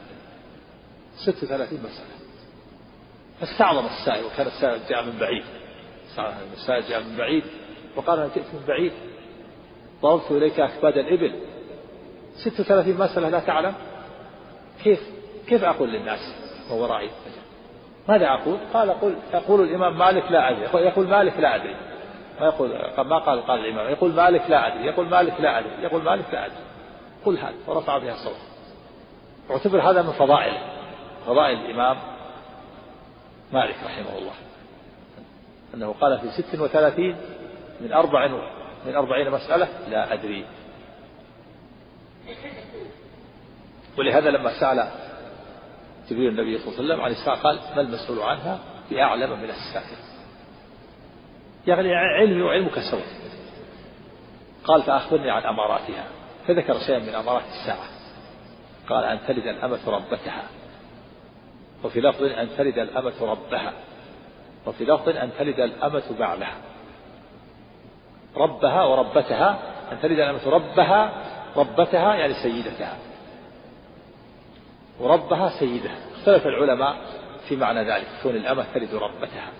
ست وثلاثين مسألة. فاستعظم السائل وكان السائل جاء من بعيد. السائل جاء من بعيد وقال أنا جئت من بعيد. ضربت إليك أكباد الإبل. ست وثلاثين مسألة لا تعلم. كيف كيف أقول للناس وورائي ماذا أقول؟ قال قل يقول الإمام مالك لا أدري. يقول مالك لا أدري. ما يقول ما قال قال الإمام يقول مالك لا أدري يقول مالك لا أدري يقول مالك لا أدري. قل هذا ورفع بها صوت واعتبر هذا من فضائله فضائل الإمام مالك رحمه الله. أنه قال في ست وثلاثين من أربع من أربعين مسألة لا أدري. ولهذا لما سأل جبريل النبي صلى الله عليه وسلم عن الساعة قال ما المسؤول عنها؟ بأعلم من السائل يعني علمي وعلمك سواء قال فأخبرني عن أماراتها. فذكر شيئا من أمارات الساعة. قال أن تلد الأمة ربتها. وفي لفظ أن تلد الأمة ربها. وفي لفظ أن تلد الأمة بعلها ربها وربتها أن تلد الأمة ربها ربتها يعني سيدتها. وربها سيدها. اختلف العلماء في معنى ذلك كون الأمة تلد ربتها.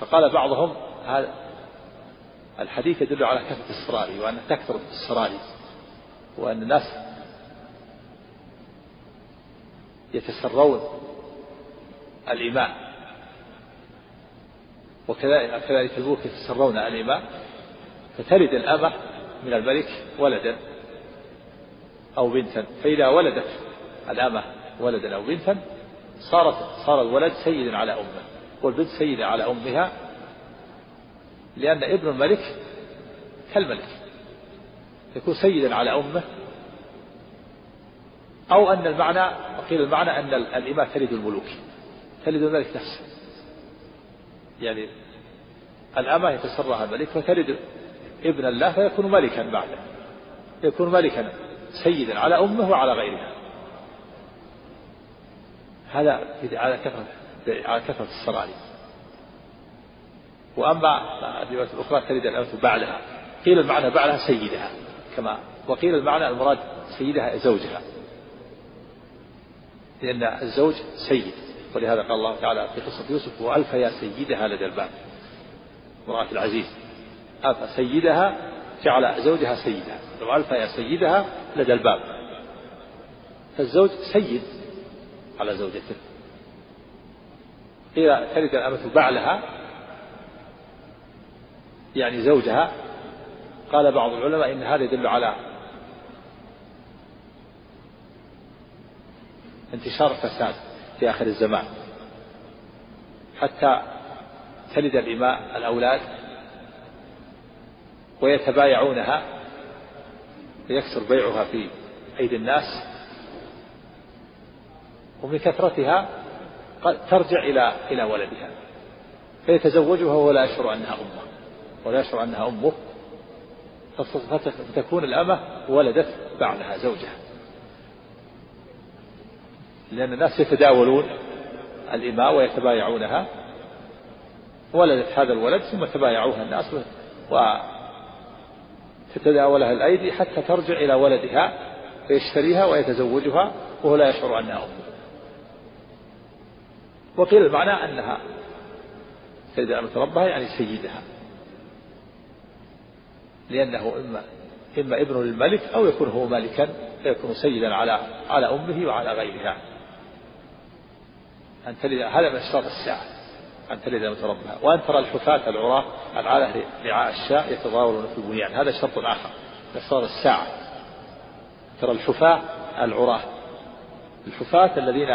فقال بعضهم هذا الحديث يدل على كثرة السراري وأن تكثر السراري وأن الناس يتسرون الإماء وكذلك الملوك يتسرون الإماء فتلد الأمة من الملك ولدا أو بنتا فإذا ولدت الأمة ولدا أو بنتا صارت صار الولد سيدا على أمه والبنت سيدة على أمها لأن ابن الملك كالملك يكون سيدا على أمه أو أن المعنى قيل المعنى أن الإماء تلد الملوك تلد الملك نفسه. يعني الأمة يتسرها الملك فتلد ابن الله فيكون ملكا بعده. يكون ملكا سيدا على أمه وعلى غيرها. هذا على كثرة على كثرة السرائر وأما الرواية الأخرى تلد الأمة بعلها قيل المعنى بعلها سيدها كما وقيل المعنى المراد سيدها زوجها. لأن الزوج سيد. ولهذا قال الله تعالى في قصة يوسف وألف يا سيدها لدى الباب. امرأة العزيز. ألف سيدها؟ جعل زوجها سيدها. وألف يا سيدها لدى الباب. فالزوج سيد على زوجته. قيل تلد الأمة بعلها يعني زوجها. قال بعض العلماء إن هذا يدل على انتشار الفساد. في آخر الزمان. حتى تلد الإماء الأولاد ويتبايعونها ويكثر بيعها في أيدي الناس. ومن كثرتها قد ترجع إلى إلى ولدها. فيتزوجها وهو لا يشعر أنها أمه ولا يشعر أنها أمه. فتكون الأمة ولدت بعدها زوجها. لأن الناس يتداولون الإماء ويتبايعونها. ولدت هذا الولد ثم تبايعوها الناس وتتداولها الأيدي حتى ترجع إلى ولدها فيشتريها ويتزوجها وهو لا يشعر أنها أمه وقيل المعنى أنها سيدة أمة ربها يعني سيدها. لأنه إما إما ابن للملك أو يكون هو مالكا فيكون سيدا على على أمه وعلى غيرها. أن تلد هذا من أشراط الساعة أن تلد أمة ربها وأن ترى الحفاة العراة العالة رعاء الشاء يتضاولون في البنيان. هذا شرط آخر من أشراط الساعة. ترى الحفاة العراة الحفاة الذين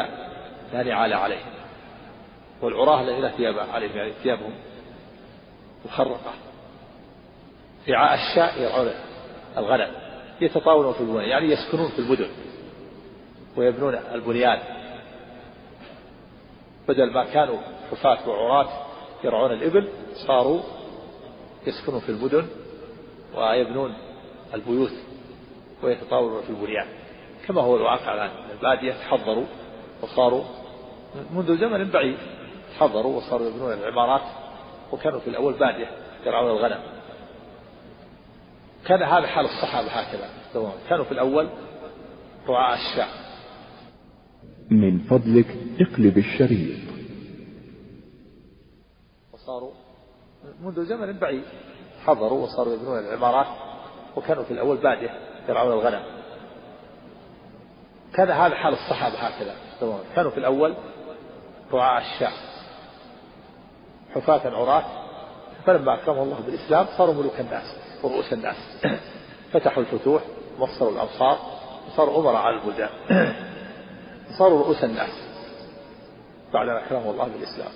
لا نعال عليهم والعراة الذين ثياب عليهم يعني ثيابهم مخرقة. رعاء الشاء يرعون الغنم يتطاولون في البنيان يعني يسكنون في المدن ويبنون البنيان. بدل ما كانوا حفاة وعراة يرعون الإبل صاروا يسكنون في المدن ويبنون البيوت ويتطاولون في البنيان. كما هو الواقع الآن. البادية تحضروا وصاروا منذ زمن بعيد تحضروا وصاروا يبنون العمارات وكانوا في الأول بادية يرعون الغنم. كان هذا حال الصحابة هكذا. كانوا في الأول رعاء الشاء من فضلك اقلب الشريط. وصاروا منذ زمن بعيد حضروا وصاروا يبنون العمارات وكانوا في الأول بادية يرعون الغنم. كان هذا حال الصحابة هكذا كانوا في الأول رعاء الشاء حفاة عراة فلما أكرمهم الله بالإسلام صاروا ملوك الناس ورؤوس الناس. <clears throat> فتحوا الفتوح وصلوا الأمصار وصاروا أمراء على البلدان <clears throat> صاروا رؤوس الناس بعد أن أكرمهم الله بالإسلام.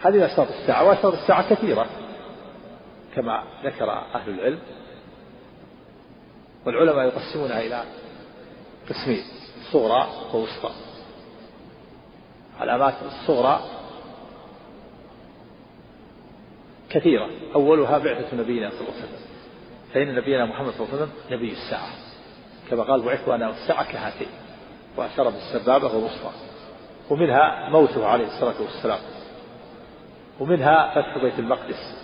هذه أشراط الساعة وأشراط الساعة كثيرة كما ذكر أهل العلم والعلماء يقسمونها إلى قسمين صغرى ووسطى. علامات الصغرى كثيرة أولها بعثة نبينا صلى الله عليه وسلم. فإن نبينا محمد صلى الله عليه وسلم نبي الساعة. كما قال بعثت أنا والساعة كهاتين. وأشار بالسبابة والوسطى. ومنها موته عليه الصلاة والسلام. ومنها فتح بيت المقدس.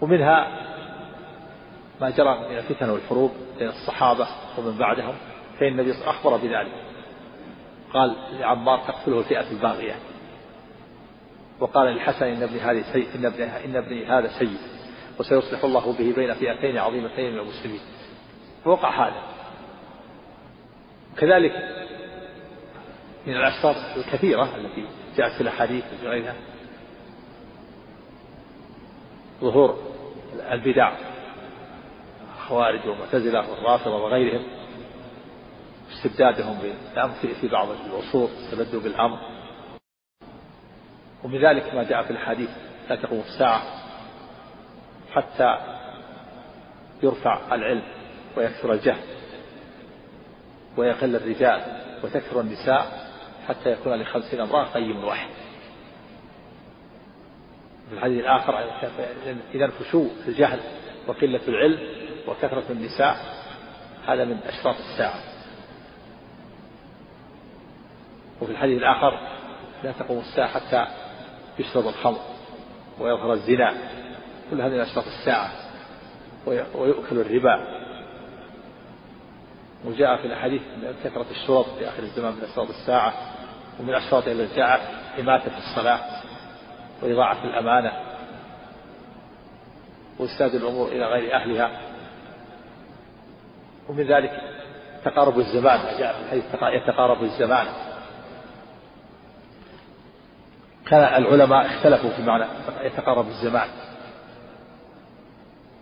ومنها ما جرى من الفتن والحروب بين الصحابة ومن بعدهم فإن النبي أخبر بذلك. قال لعمار تقتله الفئة الباغية. وقال للحسن إن ابني هذه سيء إن ابني إن ابني هذا سيء وسيصلح الله به بين فئتين عظيمتين من المسلمين. فوقع هذا. كذلك من الأشرار الكثيرة التي جاءت في الأحاديث وفي غيرها ظهور البدع الخوارج والمعتزلة والرافضة وغيرهم استبدادهم بالأمر في بعض العصور استبدوا بالأمر. ومن ذلك ما جاء في الحديث لا تقوم الساعة حتى يرفع العلم ويكثر الجهل. ويقل الرجال وتكثر النساء حتى يكون لخمسين امرأة قيم واحد. في الحديث الآخر إذا فشو في الجهل وقلة العلم وكثرة النساء هذا من أشراط الساعة. وفي الحديث الآخر لا تقوم الساعة حتى يشرب الخمر ويظهر الزنا. كل هذه من أشراط الساعة. ويؤكل الربا. وجاء في الحديث كثرة الشرط في آخر الزمان من أشراط الساعة ومن أشراط التي جاءت إماتة الصلاة وإضاعة الأمانة وإسناد الأمور إلى غير أهلها. ومن ذلك تقارب الزمان جاء في الحديث يتقارب الزمان. كان العلماء اختلفوا في معنى يتقارب الزمان.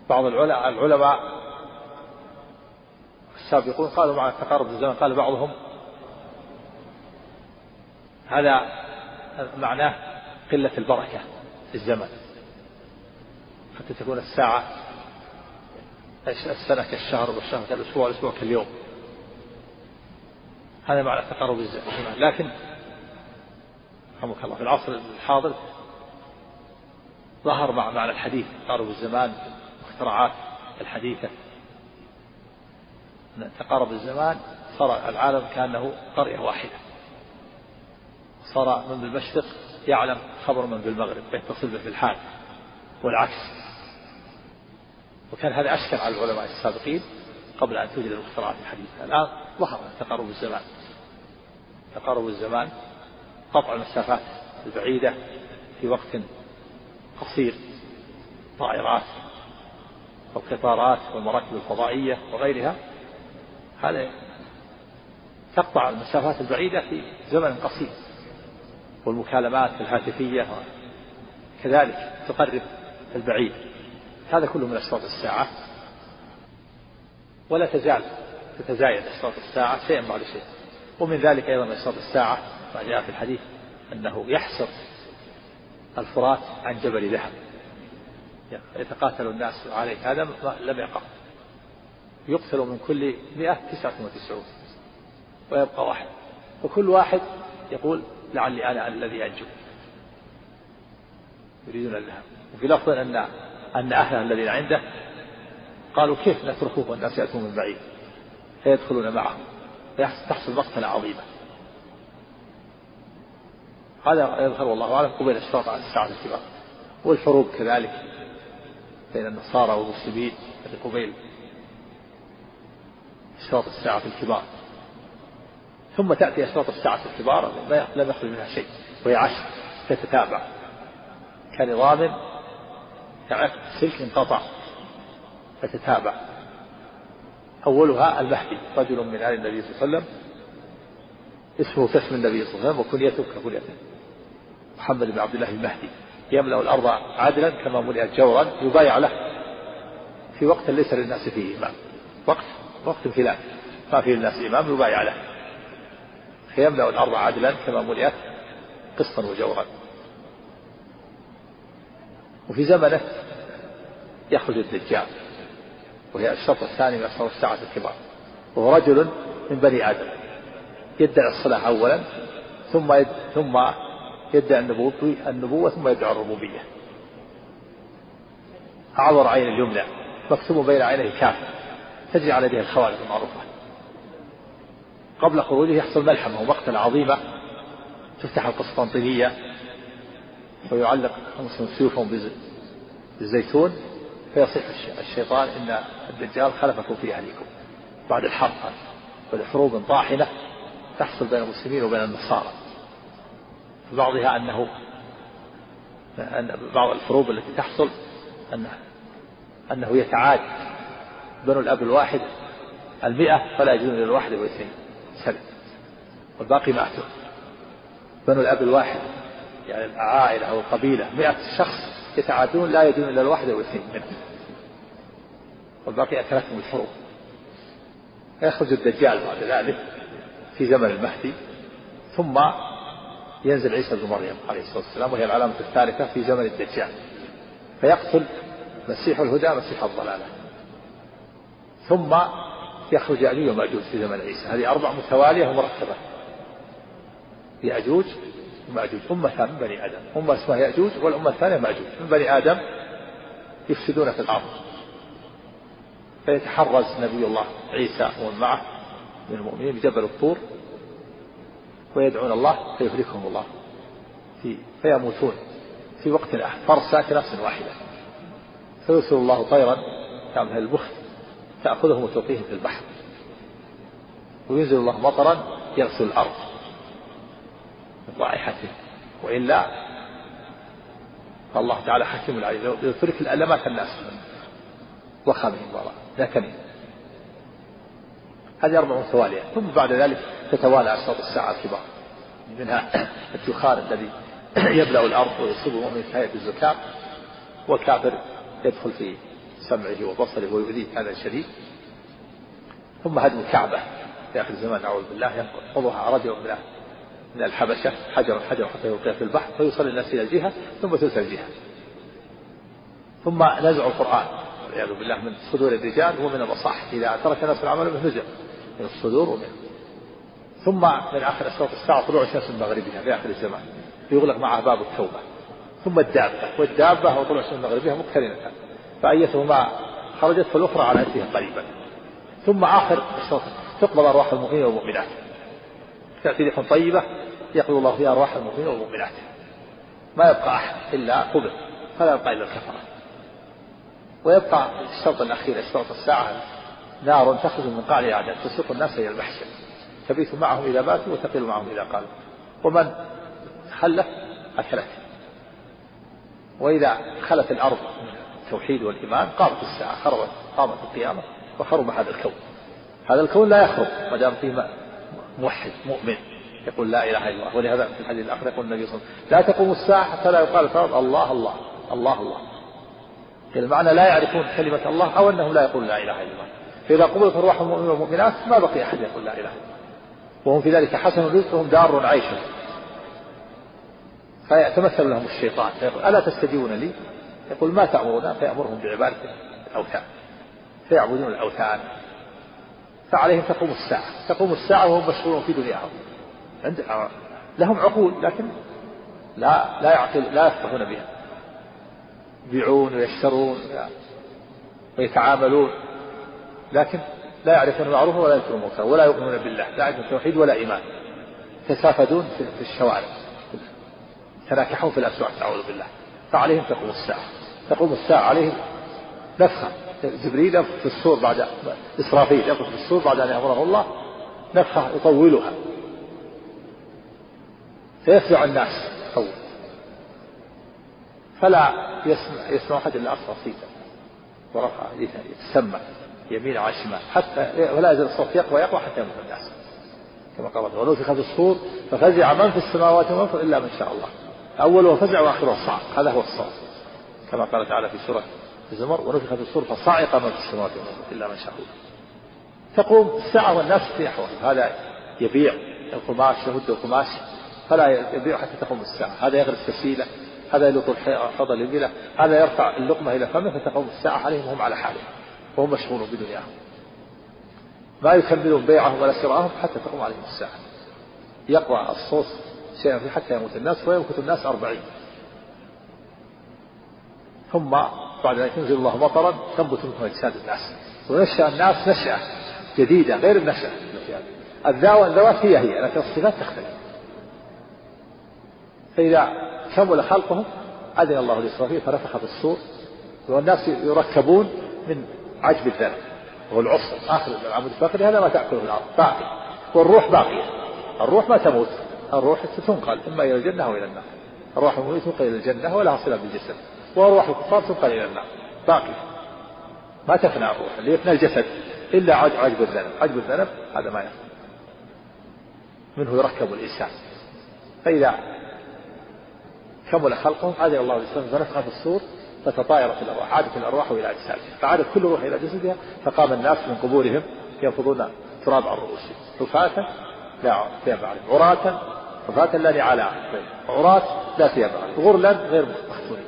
بعض العلماء السابقون قالوا معنى تقارب الزمان قال بعضهم هذا معناه قلة البركة في الزمن. حتى تكون الساعة السنة كالشهر والشهر كالأسبوع والأسبوع كاليوم. هذا معنى تقارب الزمان لكن رحمك الله في العصر الحاضر ظهر مع معنى الحديث تقارب الزمان واختراعات الحديثة. تقارب الزمان صار العالم كأنه قرية واحدة. صار من بالمشرق يعلم خبر من بالمغرب يتصل به في الحال والعكس. وكان هذا أشكل على العلماء السابقين قبل أن توجد المخترعات الحديثة الآن ظهر تقارب الزمان. تقارب الزمان قطع المسافات البعيدة في وقت قصير. طائرات أو قطارات والمراكب الفضائية وغيرها هذا تقطع المسافات البعيدة في زمن قصير والمكالمات الهاتفية كذلك تقرب البعيد. هذا كله من أشراط الساعة. ولا تزال تتزايد أشراط الساعة شيئا بعد شيء. ومن ذلك أيضا أشراط الساعة ما جاء في الحديث أنه يحسر الفرات عن جبل ذهب. يتقاتل الناس عليه. هذا لم يقع. يقتل من كل مئة تسعة وتسعون ويبقى واحد. وكل واحد يقول لعلي أنا الذي أنجو. يريدون الذهب وفي لفظ أن أن أهله الذين عنده قالوا كيف نتركوه والناس يأتون من بعيد؟ فيدخلون معه فيحصل مقتلة عظيمة. هذا يظهر والله أعلم قبيل اشتراط على الساعة الكبار والحروب كذلك بين النصارى والمسلمين. قبيل اشراط الساعة الكبار. ثم تأتي أشراط الساعة الكبار لم يخرج منها شيء وهي عشر تتتابع. كنظام كعقد سلك انقطع فتتابع أولها المهدي رجل من آل النبي صلى الله عليه وسلم. اسمه كاسم النبي صلى الله عليه وسلم وكنيته ككنيته. محمد بن عبد الله المهدي. يملأ الأرض عدلا كما ملئت جورا يبايع له. في وقت ليس للناس فيه إمام وقت وقت خلاف ما فيه للناس إمام يبايع له فيملأ الأرض عدلا كما ملئت قسطا وجورا وفي زمنه يخرج الدجال وهي الشرط الثاني من أشرار الساعة الكبار. وهو رجل من بني آدم. يدعي الصلاة أولا ثم يد... ثم يدعي النبوة النبوة ثم يدعي الربوبية. أعور عين اليمنى مكتوب بين عينيه كافر تجري على يده الخوارج المعروفة. قبل خروجه يحصل ملحمة ومقتلة عظيمة تفتح القسطنطينية ويعلق المسلمون سيوفهم بالزيتون فيصيح الشيطان إن الدجال خلفكم في أهليكم. بعد الحرب بعد حروب طاحنة تحصل بين المسلمين وبين النصارى. بعضها أنه أن بعض الحروب التي تحصل أنه أنه يتعاد بنو الأب الواحد المئة فلا يجوز إلى الواحد والإثنين. سلم والباقي ماتوا بنو الأب الواحد يعني العائلة أو القبيلة مئة شخص يتعادون لا يدون إلا الواحد والإثنين منهم. والباقي أكلتهم الحروب. يخرج الدجال بعد ذلك في زمن المهدي ثم ينزل عيسى بن مريم عليه الصلاة والسلام وهي العلامة الثالثة في زمن الدجال. فيقتل مسيح الهدى مسيح الضلالة. ثم يخرج يأجوج ومأجوج في زمن عيسى. هذه أربع متوالية ومرتبة. يأجوج ومأجوج. أمة من بني آدم. أمة اسمها يأجوج والأمة الثانية مأجوج. من بني آدم يفسدون في الأرض. فيتحرز نبي الله عيسى ومن معه من المؤمنين بجبل الطور ويدعون الله فيهلكهم الله. في فيموتون في وقت واحد فرسة كنفس واحدة. فيرسل الله طيرا. كامل البخت. تأخذهم وتلقيهم في البحر. وينزل الله مطرا يغسل الأرض. من رائحته وإلا فالله تعالى حكيم عليم. لو ترك لمات الناس وخامهم وراء لكن هذه أربع متوالية ثم بعد ذلك تتوالى أشراط الساعة الكبار. منها <coughs> الدخان الذي يبلأ الأرض ويصيب المؤمن في هيئة والكافر يدخل في سمعه وبصره ويؤذيه هذا شديد ثم هدم الكعبة في آخر الزمان نعوذ بالله ينقضها رجل من من الحبشة حجر حجر حتى يلقيه في البحر فيصلي الناس إلى الجهة ثم تلك الجهة. ثم نزع القرآن والعياذ بالله من صدور الرجال ومن المصاحف. إذا ترك الناس العمل منه نزع من الصدور ومن ثم من آخر أشراط الساعة طلوع الشمس من مغربها في آخر الزمان. يغلق معها باب التوبة. ثم الدابة والدابة وطلوع الشمس من مغربها مقترنتان فأيتهما خرجت فالأخرى على أنفها قريبا. ثم آخر الشرط تقبل أرواح المؤمنين والمؤمنات. تأتي ريح طيبة يقبل الله فيها أرواح المؤمنين والمؤمنات. ما يبقى أحد إلا قبل فلا يبقى إلا الكفرة. ويبقى الشرط الأخير الشرط الساعة نار تخرج من قاع الأعداء تسوق الناس إلى المحشر. تبيت معهم إذا باتوا وتقل معهم إذا قالوا ومن خلف أكلته وإذا خلت الأرض من التوحيد والإيمان قامت الساعة خربت قامت القيامة وخرب هذا الكون. هذا الكون لا يخرب ما دام فيه موحد مؤمن. يقول لا إله إلا الله. ولهذا في الحديث الآخر يقول النبي صلى الله عليه وسلم لا تقوم الساعة حتى لا يقال فرض الله الله الله الله. المعنى لا يعرفون كلمة الله أو أنهم لا يقولون لا إله إلا الله. فإذا قبلت أرواح المؤمنين والمؤمنات ما بقي أحد يقول لا إله إلا الله. وهم في ذلك حسن رزقهم دار عيشهم. فيتمثل لهم الشيطان فيقول ألا تستجيبون لي؟ يقول ما تأمرنا فيأمرهم بعبادة الأوثان فيعبدون الأوثان. فعليهم تقوم الساعة تقوم الساعة وهم مشغولون في دنياهم. عند لهم عقول لكن لا لا يعقل لا يفقهون بها. يبيعون ويشترون ويتعاملون لكن لا يعرفون المعروف ولا ينكرون المنكر ولا يؤمنون بالله لا يعرفون التوحيد ولا إيمان يتسافدون في الشوارع يتناكحون في الأسواق أعوذ بالله. فعليهم تقوم الساعة. تقوم الساعة عليهم نفخة جبريل ينفخ في الصور بعد إسرافيل ينفخ في الصور بعد أن يأمره الله نفخة يطولها. فيفزع الناس طول فلا يسمع يسمع أحد إلا أصغر صيتا ورفع يتسمى يمين على الشمال حتى ولا يزال الصوت يقوى يقوى حتى يموت الناس. كما قال ونفخ في الصور ففزع من في السماوات ومن إلا من شاء الله. أوله فزع وآخره صعق هذا هو الصوت كما قال تعالى في سورة الزمر ونفخ في الصور فصعق من في السماوات والأرض إلا من شاء. الله تقوم الساعة والناس في أحوال. هذا يبيع القماش يمد القماش. فلا يبيع حتى تقوم الساعة. هذا يغرس تسيلة هذا يلقي الحوض الإبلة هذا يرفع اللقمة إلى فمه فتقوم الساعة عليهم هم على حالهم. وهم مشغولون بدنياهم. ما يكملون بيعهم ولا شراءهم حتى تقوم عليهم الساعة. يقوى الصوص شيئا حتى يموت الناس ويمكث الناس أربعين. ثم بعد ذلك ينزل الله مطرا تنبت منه أجساد الناس. ونشأ الناس نشأة جديدة غير النشأة. الذوات هي هي لكن الصفات تختلف. فإذا كمل خلقهم أذن الله لإسرافيل فنفخ في الصور والناس يركبون من عجب الذنب هو العصر. آخر العمود الفقري هذا ما تأكله الأرض. باقي. والروح باقية. الروح ما تموت. الروح تنقل إما إلى الجنة أو إلى النار. الروح المؤمنة تنقل إلى الجنة ولها صلة بالجسد. وأرواح الكفار تنقل إلى النار. باقية ما تفنى الروح. اللي يفنى الجسد. إلا عجب الذنب. عجب الذنب هذا ما يفنى. منه يركب الإنسان. فإذا كمل خلقهم عاد الله الإنسان فنفخ في الصور فتطايرت الأرواح. عادت الأرواح إلى أجسادها. فعادت كل روح إلى جسدها. فقام الناس من قبورهم ينفضون تراب عن رؤوسهم حفاة لا ثياب عليهم عراة حفاة لا نعال عراة لا ثياب غرلا غير مختونين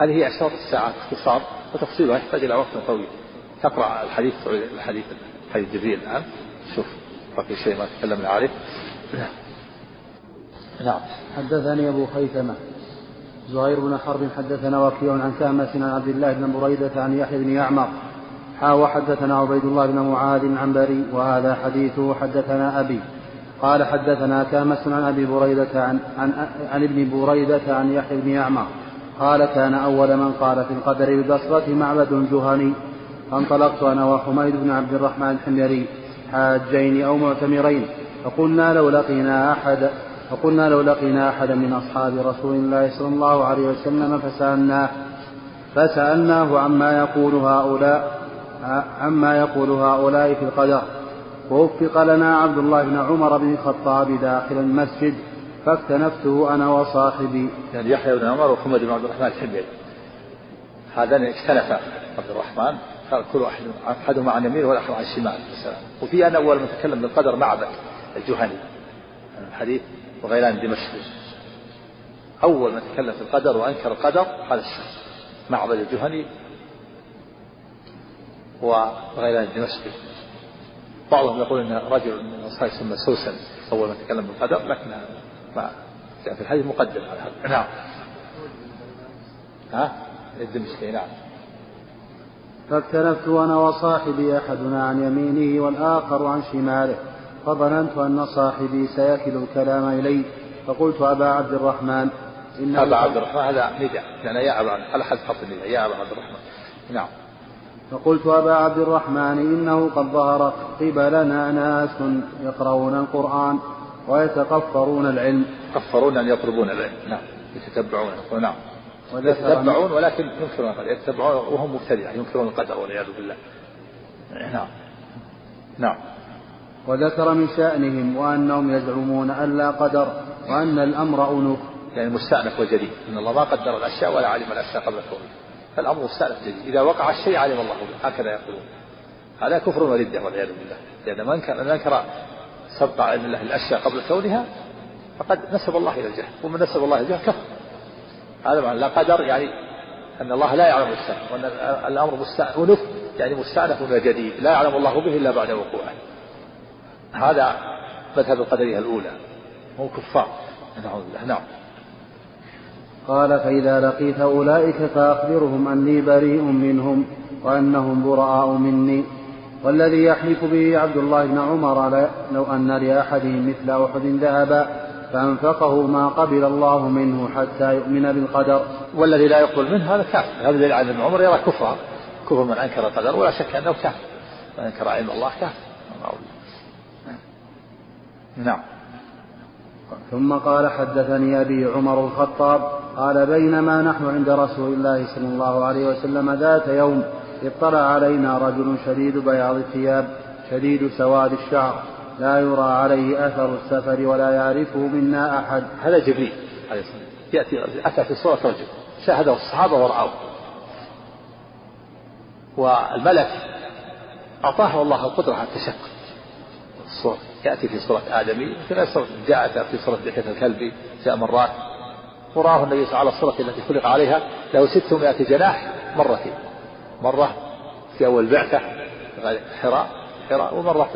هذه هي أشراط الساعة باختصار وتفصيلها يحتاج إلى وقت طويل. تقرأ الحديث الحديث حديث جبريل الآن. شوف بقي شيء ما تكلمنا عليه نعم. نعم. حدثني أبو خيثمة. زهير بن حرب حدثنا وكيع عن كامس عن عبد الله بن بريدة عن يحيى بن يعمر. حا وحدثنا عبيد الله بن معاذ عن بري وهذا حديثه حدثنا أبي. قال حدثنا كامس عن أبي بريدة عن, عن, عن ابن بريدة عن يحيى بن يعمر. قال كان أول من قال في القدر بالبصرة معبد الجهني فانطلقت أنا وحميد بن عبد الرحمن الحميري حاجين أو معتمرين. فقلنا لو لقينا أحد فقلنا لو لقينا أحدا من أصحاب رسول الله صلى الله عليه وسلم فسألناه. فسألناه عما يقول هؤلاء عما يقول هؤلاء في القدر. ووفق لنا عبد الله بن عمر بن الخطاب داخل المسجد فاكتنفته أنا وصاحبي. يعني يحيى بن عمر وحمد بن عبد الرحمن الحميري. هذان اختلفا. عبد الرحمن قال كل واحد أحدهما عن يمين والآخر عن شمال وفي أن أول من تكلم بالقدر معبد الجهني. الحديث وغيلان دمشق أول من تكلم في القدر وأنكر القدر هذا الشخص معبد الجهني وغيلان الدمشقي بعضهم يقول ان رجل من الاصحاب يسمى سوسن أول ما تكلم بالقدر لكن ما جاء في الحديث مقدم على هذا. نعم. ها؟ الدمشقي نعم. فاكتنفت أنا وصاحبي أحدنا عن يمينه والآخر عن شماله فظننت أن صاحبي سيكل الكلام إلي فقلت أبا عبد الرحمن إن أبا عبد الرحمن هذا نداء يعني يا أبا على حد خط النداء يا أبا عبد الرحمن. نعم. فقلت أبا عبد الرحمن إنه قد ظهر قبلنا ناس يقرؤون القرآن ويتقفرون العلم. يتقفرون أن يطلبون العلم. نعم. يتتبعون. نعم. يتتبعون ولكن ينكرون القدر. يتتبعون وهم مبتدعة ينكرون القدر والعياذ بالله. نعم. نعم. وذكر من شأنهم وأنهم يزعمون أن لا قدر وأن الأمر أنوف. يعني مستأنف وجديد. إن الله ما قدر الأشياء ولا علم الأشياء قبل كونه فالأمر مستأنف جديد إذا وقع الشيء علم الله به. هكذا يقولون. هذا كفر وردة والعياذ بالله. لأن من كان من أنكر سبق علم الله الأشياء قبل كونها فقد نسب الله إلى الجهل. ومن نسب الله إلى الجهل كفر. هذا معنى لا قدر يعني أن الله لا يعلم السبب وأن الأمر مستأنف يعني مستأنف وجديد لا يعلم الله به إلا بعد وقوعه. هذا مذهب القدرية الأولى. هم كفار. نعم. قال فإذا لقيت أولئك فأخبرهم أني بريء منهم وأنهم براء مني. والذي يحلف به عبد الله بن عمر لو أن لأحدهم مثل أحد ذهبا فأنفقه ما قبل الله منه حتى يؤمن بالقدر. والذي لا يقبل منه هذا كافر. هذا دليل على ابن عمر يرى كفرا. كفر من أنكر القدر ولا شك أنه كافر. من أنكر علم الله كافر. نعم. ثم قال حدثني أبي عمر الخطاب قال بينما نحن عند رسول الله صلى الله عليه وسلم ذات يوم اطلع علينا رجل شديد بياض الثياب شديد سواد الشعر. لا يرى عليه أثر السفر ولا يعرفه منا أحد. هذا جبريل عليه الصلاة يأتي أتى في صورة رجل شاهده الصحابة ورأوه والملك أعطاه الله القدرة على الصورة يأتي في صورة آدمي في صورة جاء في صورة دحية الكلب جاء مرات. وراه النبي صلى الله عليه وسلم على الصورة التي خلق عليها له 600 جناح مرتين. مرة في أول بعثة حراء حراء ومرة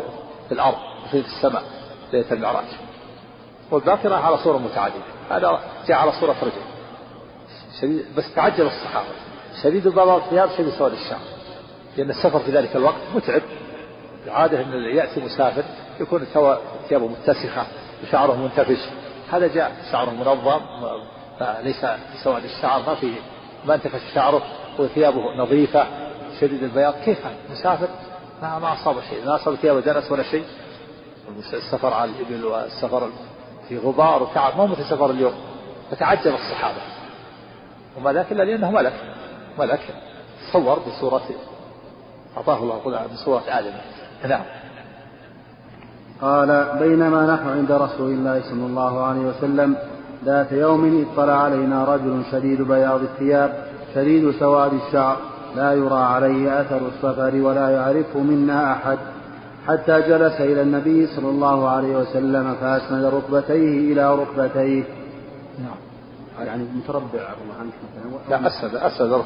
في الأرض في السماء ليلة المعراج. والباقي على صورة متعددة. هذا جاء على صورة رجل. شديد بس تعجل الصحابة. شديد بياض الثياب شديد سواد الشعر. لأن السفر في ذلك الوقت متعب. العادة أن يأتي مسافر يكون ثيابه متسخة وشعره منتفش. هذا جاء شعره منظم ليس سواد الشعر ما فيه ما انتفش شعره وثيابه نظيفة شديد البياض. كيف مسافر؟ ما ما أصاب شيء. ما أصاب ثيابه دنس ولا شيء. السفر على الإبل والسفر في غبار وتعب ما مثل سفر اليوم. فتعجب الصحابة. وما ذاك إلا لأنه ملك. ملك. صور بصورة أعطاه الله بصورة آدم نعم. قال بينما نحن عند رسول الله صلى الله عليه وسلم ذات يوم اطلع علينا رجل شديد بياض الثياب شديد سواد الشعر لا يرى عليه أثر السفر ولا يعرفه منا أحد. حتى جلس إلى النبي صلى الله عليه وسلم فأسند ركبتيه إلى ركبتيه. نعم. يعني متربع عفوا عنك لا أسند أسند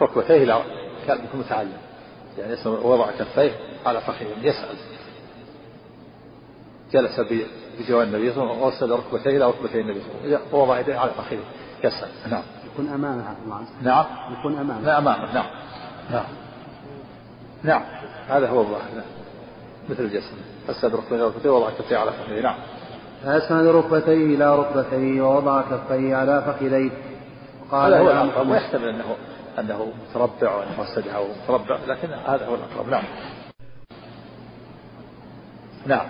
ركبتيه إلى كان متعلم. يعني وضع كفيه على فخذه يسأل. جلس بجوار النبي صلى الله عليه وسلم وأسند ركبتيه إلى ركبتي النبي صلى الله عليه وسلم. ووضع يديه على فخذه يسأل. نعم. يكون أمامه نعم. يكون أمامه. لا أمامه. نعم. نعم. نعم. هذا هو الظاهر نعم. مثل الجسم. أسند ركبتيه إلى ركبتيه ووضع كفيه على فخذه نعم. فأسند ركبتيه إلى ركبتيه ووضع كفيه على فخذيه. قال هذا هو الأقرب. ويحتمل أنه أنه متربع وأنه استدعى متربع لكن هذا هو الأقرب. نعم. نعم.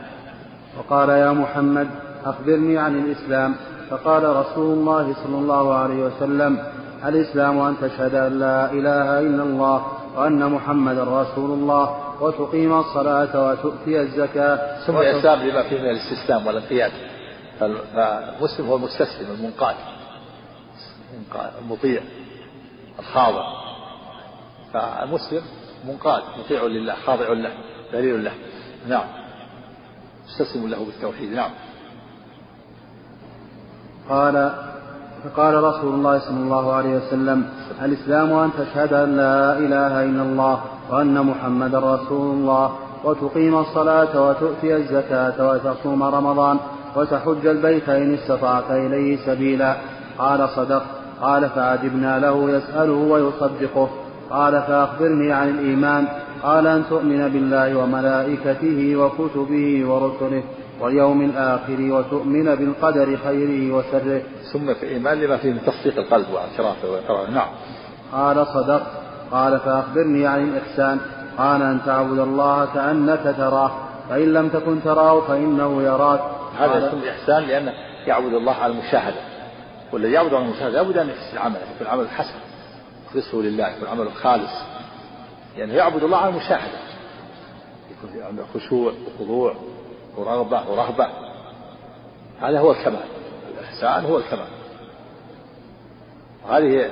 وقال يا محمد أخبرني عن الإسلام. فقال رسول الله صلى الله عليه وسلم الإسلام أن تشهد أن لا إله إلا الله وأن محمدا رسول الله وتقيم الصلاة وتؤتي الزكاة ثم الإسلام لما فيه من الاستسلام والانقياد. فالمسلم هو المستسلم المنقاد المطيع الخاضع. فالمسلم منقاد مطيع لله خاضع له ذليل له. نعم. مستسلم له بالتوحيد. نعم. قال فقال رسول الله صلى الله عليه وسلم الإسلام أن تشهد أن لا إله إلا الله وأن محمدا رسول الله وتقيم الصلاة وتؤتي الزكاة وتصوم رمضان وتحج البيت إن استطعت إليه سبيلا. قال صدق. قال فعجبنا له يسأله ويصدقه. قال فأخبرني عن الإيمان. قال أن تؤمن بالله وملائكته وكتبه ورسله واليوم الآخر وتؤمن بالقدر خيره وشره. ثم في الإيمان لما فيه من تصديق القلب واعترافه وإقراره نعم. قال صدق. قال فأخبرني عن الإحسان. قال أن تعبد الله كأنك تراه. فإن لم تكن تراه فإنه يراك. هذا يكون الإحسان لأنه يعبد الله على المشاهدة. والذي يعبد على المشاهدة لابد أن يحسن عمله يكون عمل حسن. يخلصه لله يكون عمله خالص. يعني يعبد الله على المشاهدة. يكون عنده خشوع وخضوع ورغبة ورهبة. هذا هو الكمال. الإحسان هو الكمال. هذه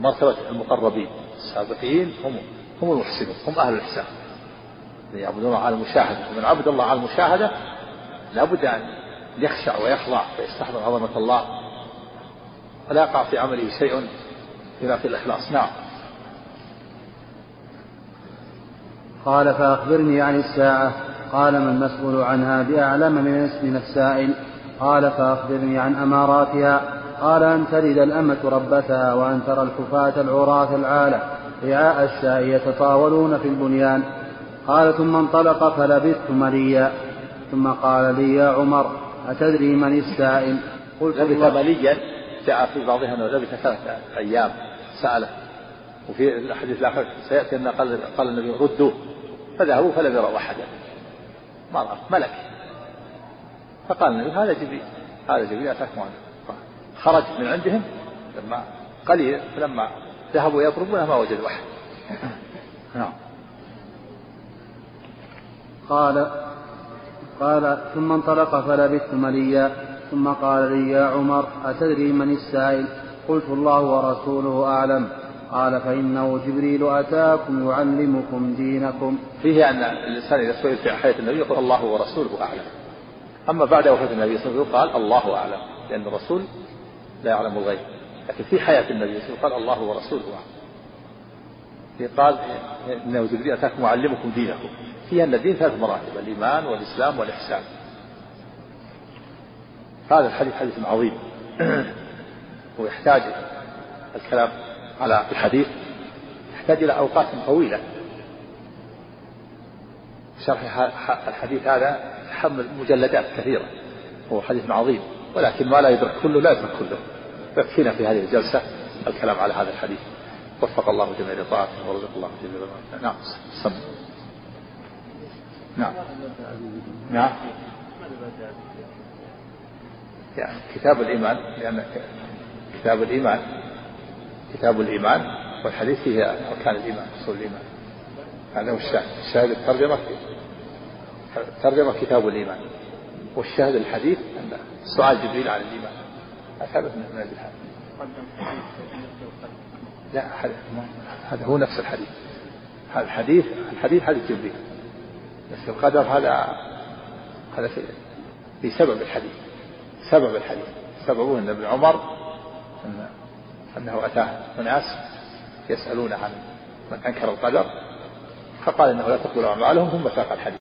مرتبة المقربين. السابقين هم هم المحسنون. هم أهل الإحسان. يعبدون على المشاهدة. ومن عبد الله على المشاهدة لابد أن يخشع ويخضع ويستحضر عظمة الله. ولا يقع في عمله شيء بما في الإخلاص. نعم. قال فأخبرني عن الساعة. قال ما المسؤول عنها بأعلم من من السائل قال فأخبرني عن أماراتها. قال أن تلد الأمة ربتها وأن ترى الحفاة العراة العالة. رعاء الشاء يتطاولون في البنيان. قال ثم انطلق فلبثت مليا. ثم قال لي يا عمر أتدري من السائل؟ قلت لبث مليا. جاء في بعضها أنه لبث ثلاثة أيام. سأله. وفي الحديث الآخر سيأتي أن قال, قال النبي ردوه. فذهبوا فلم يروا أحدا. ما رأى ملك. فقال النبي هذا جبريل هذا جبريل أتاكم عنه خرج من عندهم لما قليل فلما ذهبوا يضربونه ما وجدوا أحد. نعم. قال قال ثم انطلق فلبثت مليا. ثم قال لي يا عمر أتدري من السائل؟ قلت الله ورسوله أعلم. قال فإنه جبريل أتاكم يعلمكم دينكم. فيه أن الإنسان إذا سئل في حياة النبي يقول الله ورسوله أعلم. أما بعد وفاة النبي صلى الله عليه وسلم قال الله أعلم لأن الرسول لا يعلم الغيب. لكن في حياة النبي صلى الله عليه وسلم قال الله ورسوله أعلم. قال إنه جبريل أتاكم يعلمكم دينكم. فيها أن الدين ثلاث مراتب الإيمان والإسلام والإحسان. هذا الحديث حديث عظيم. ويحتاج الكلام على الحديث يحتاج إلى أوقات طويلة. شرح الحديث هذا حمل مجلدات كثيرة هو حديث عظيم ولكن ما لا يدرك كله لا يدرك كله. يكفينا في هذه الجلسة الكلام على هذا الحديث. وفق الله جميع لطاعته ورزق الله جميع نعم سم نعم. نعم. يعني كتاب الإيمان لأن كتاب الإيمان. كتاب الإيمان والحديث فيه أركان الإيمان أصول الإيمان. هذا هو الشاهد. الشاهد الترجمة ترجمة كتاب الإيمان. والشاهد الحديث أن سؤال جبريل عن الإيمان. هذا من الحديث. لا هذا هو نفس الحديث. هذا الحديث الحديث حديث جبريل. بس القدر هذا هذا في سبب الحديث. سبب الحديث. سببه أن ابن عمر أن أنه أتاه. أناس يسألون عن من أنكر القدر فقال إنه لا تقبل أعمالهم ثم ساق الحديث.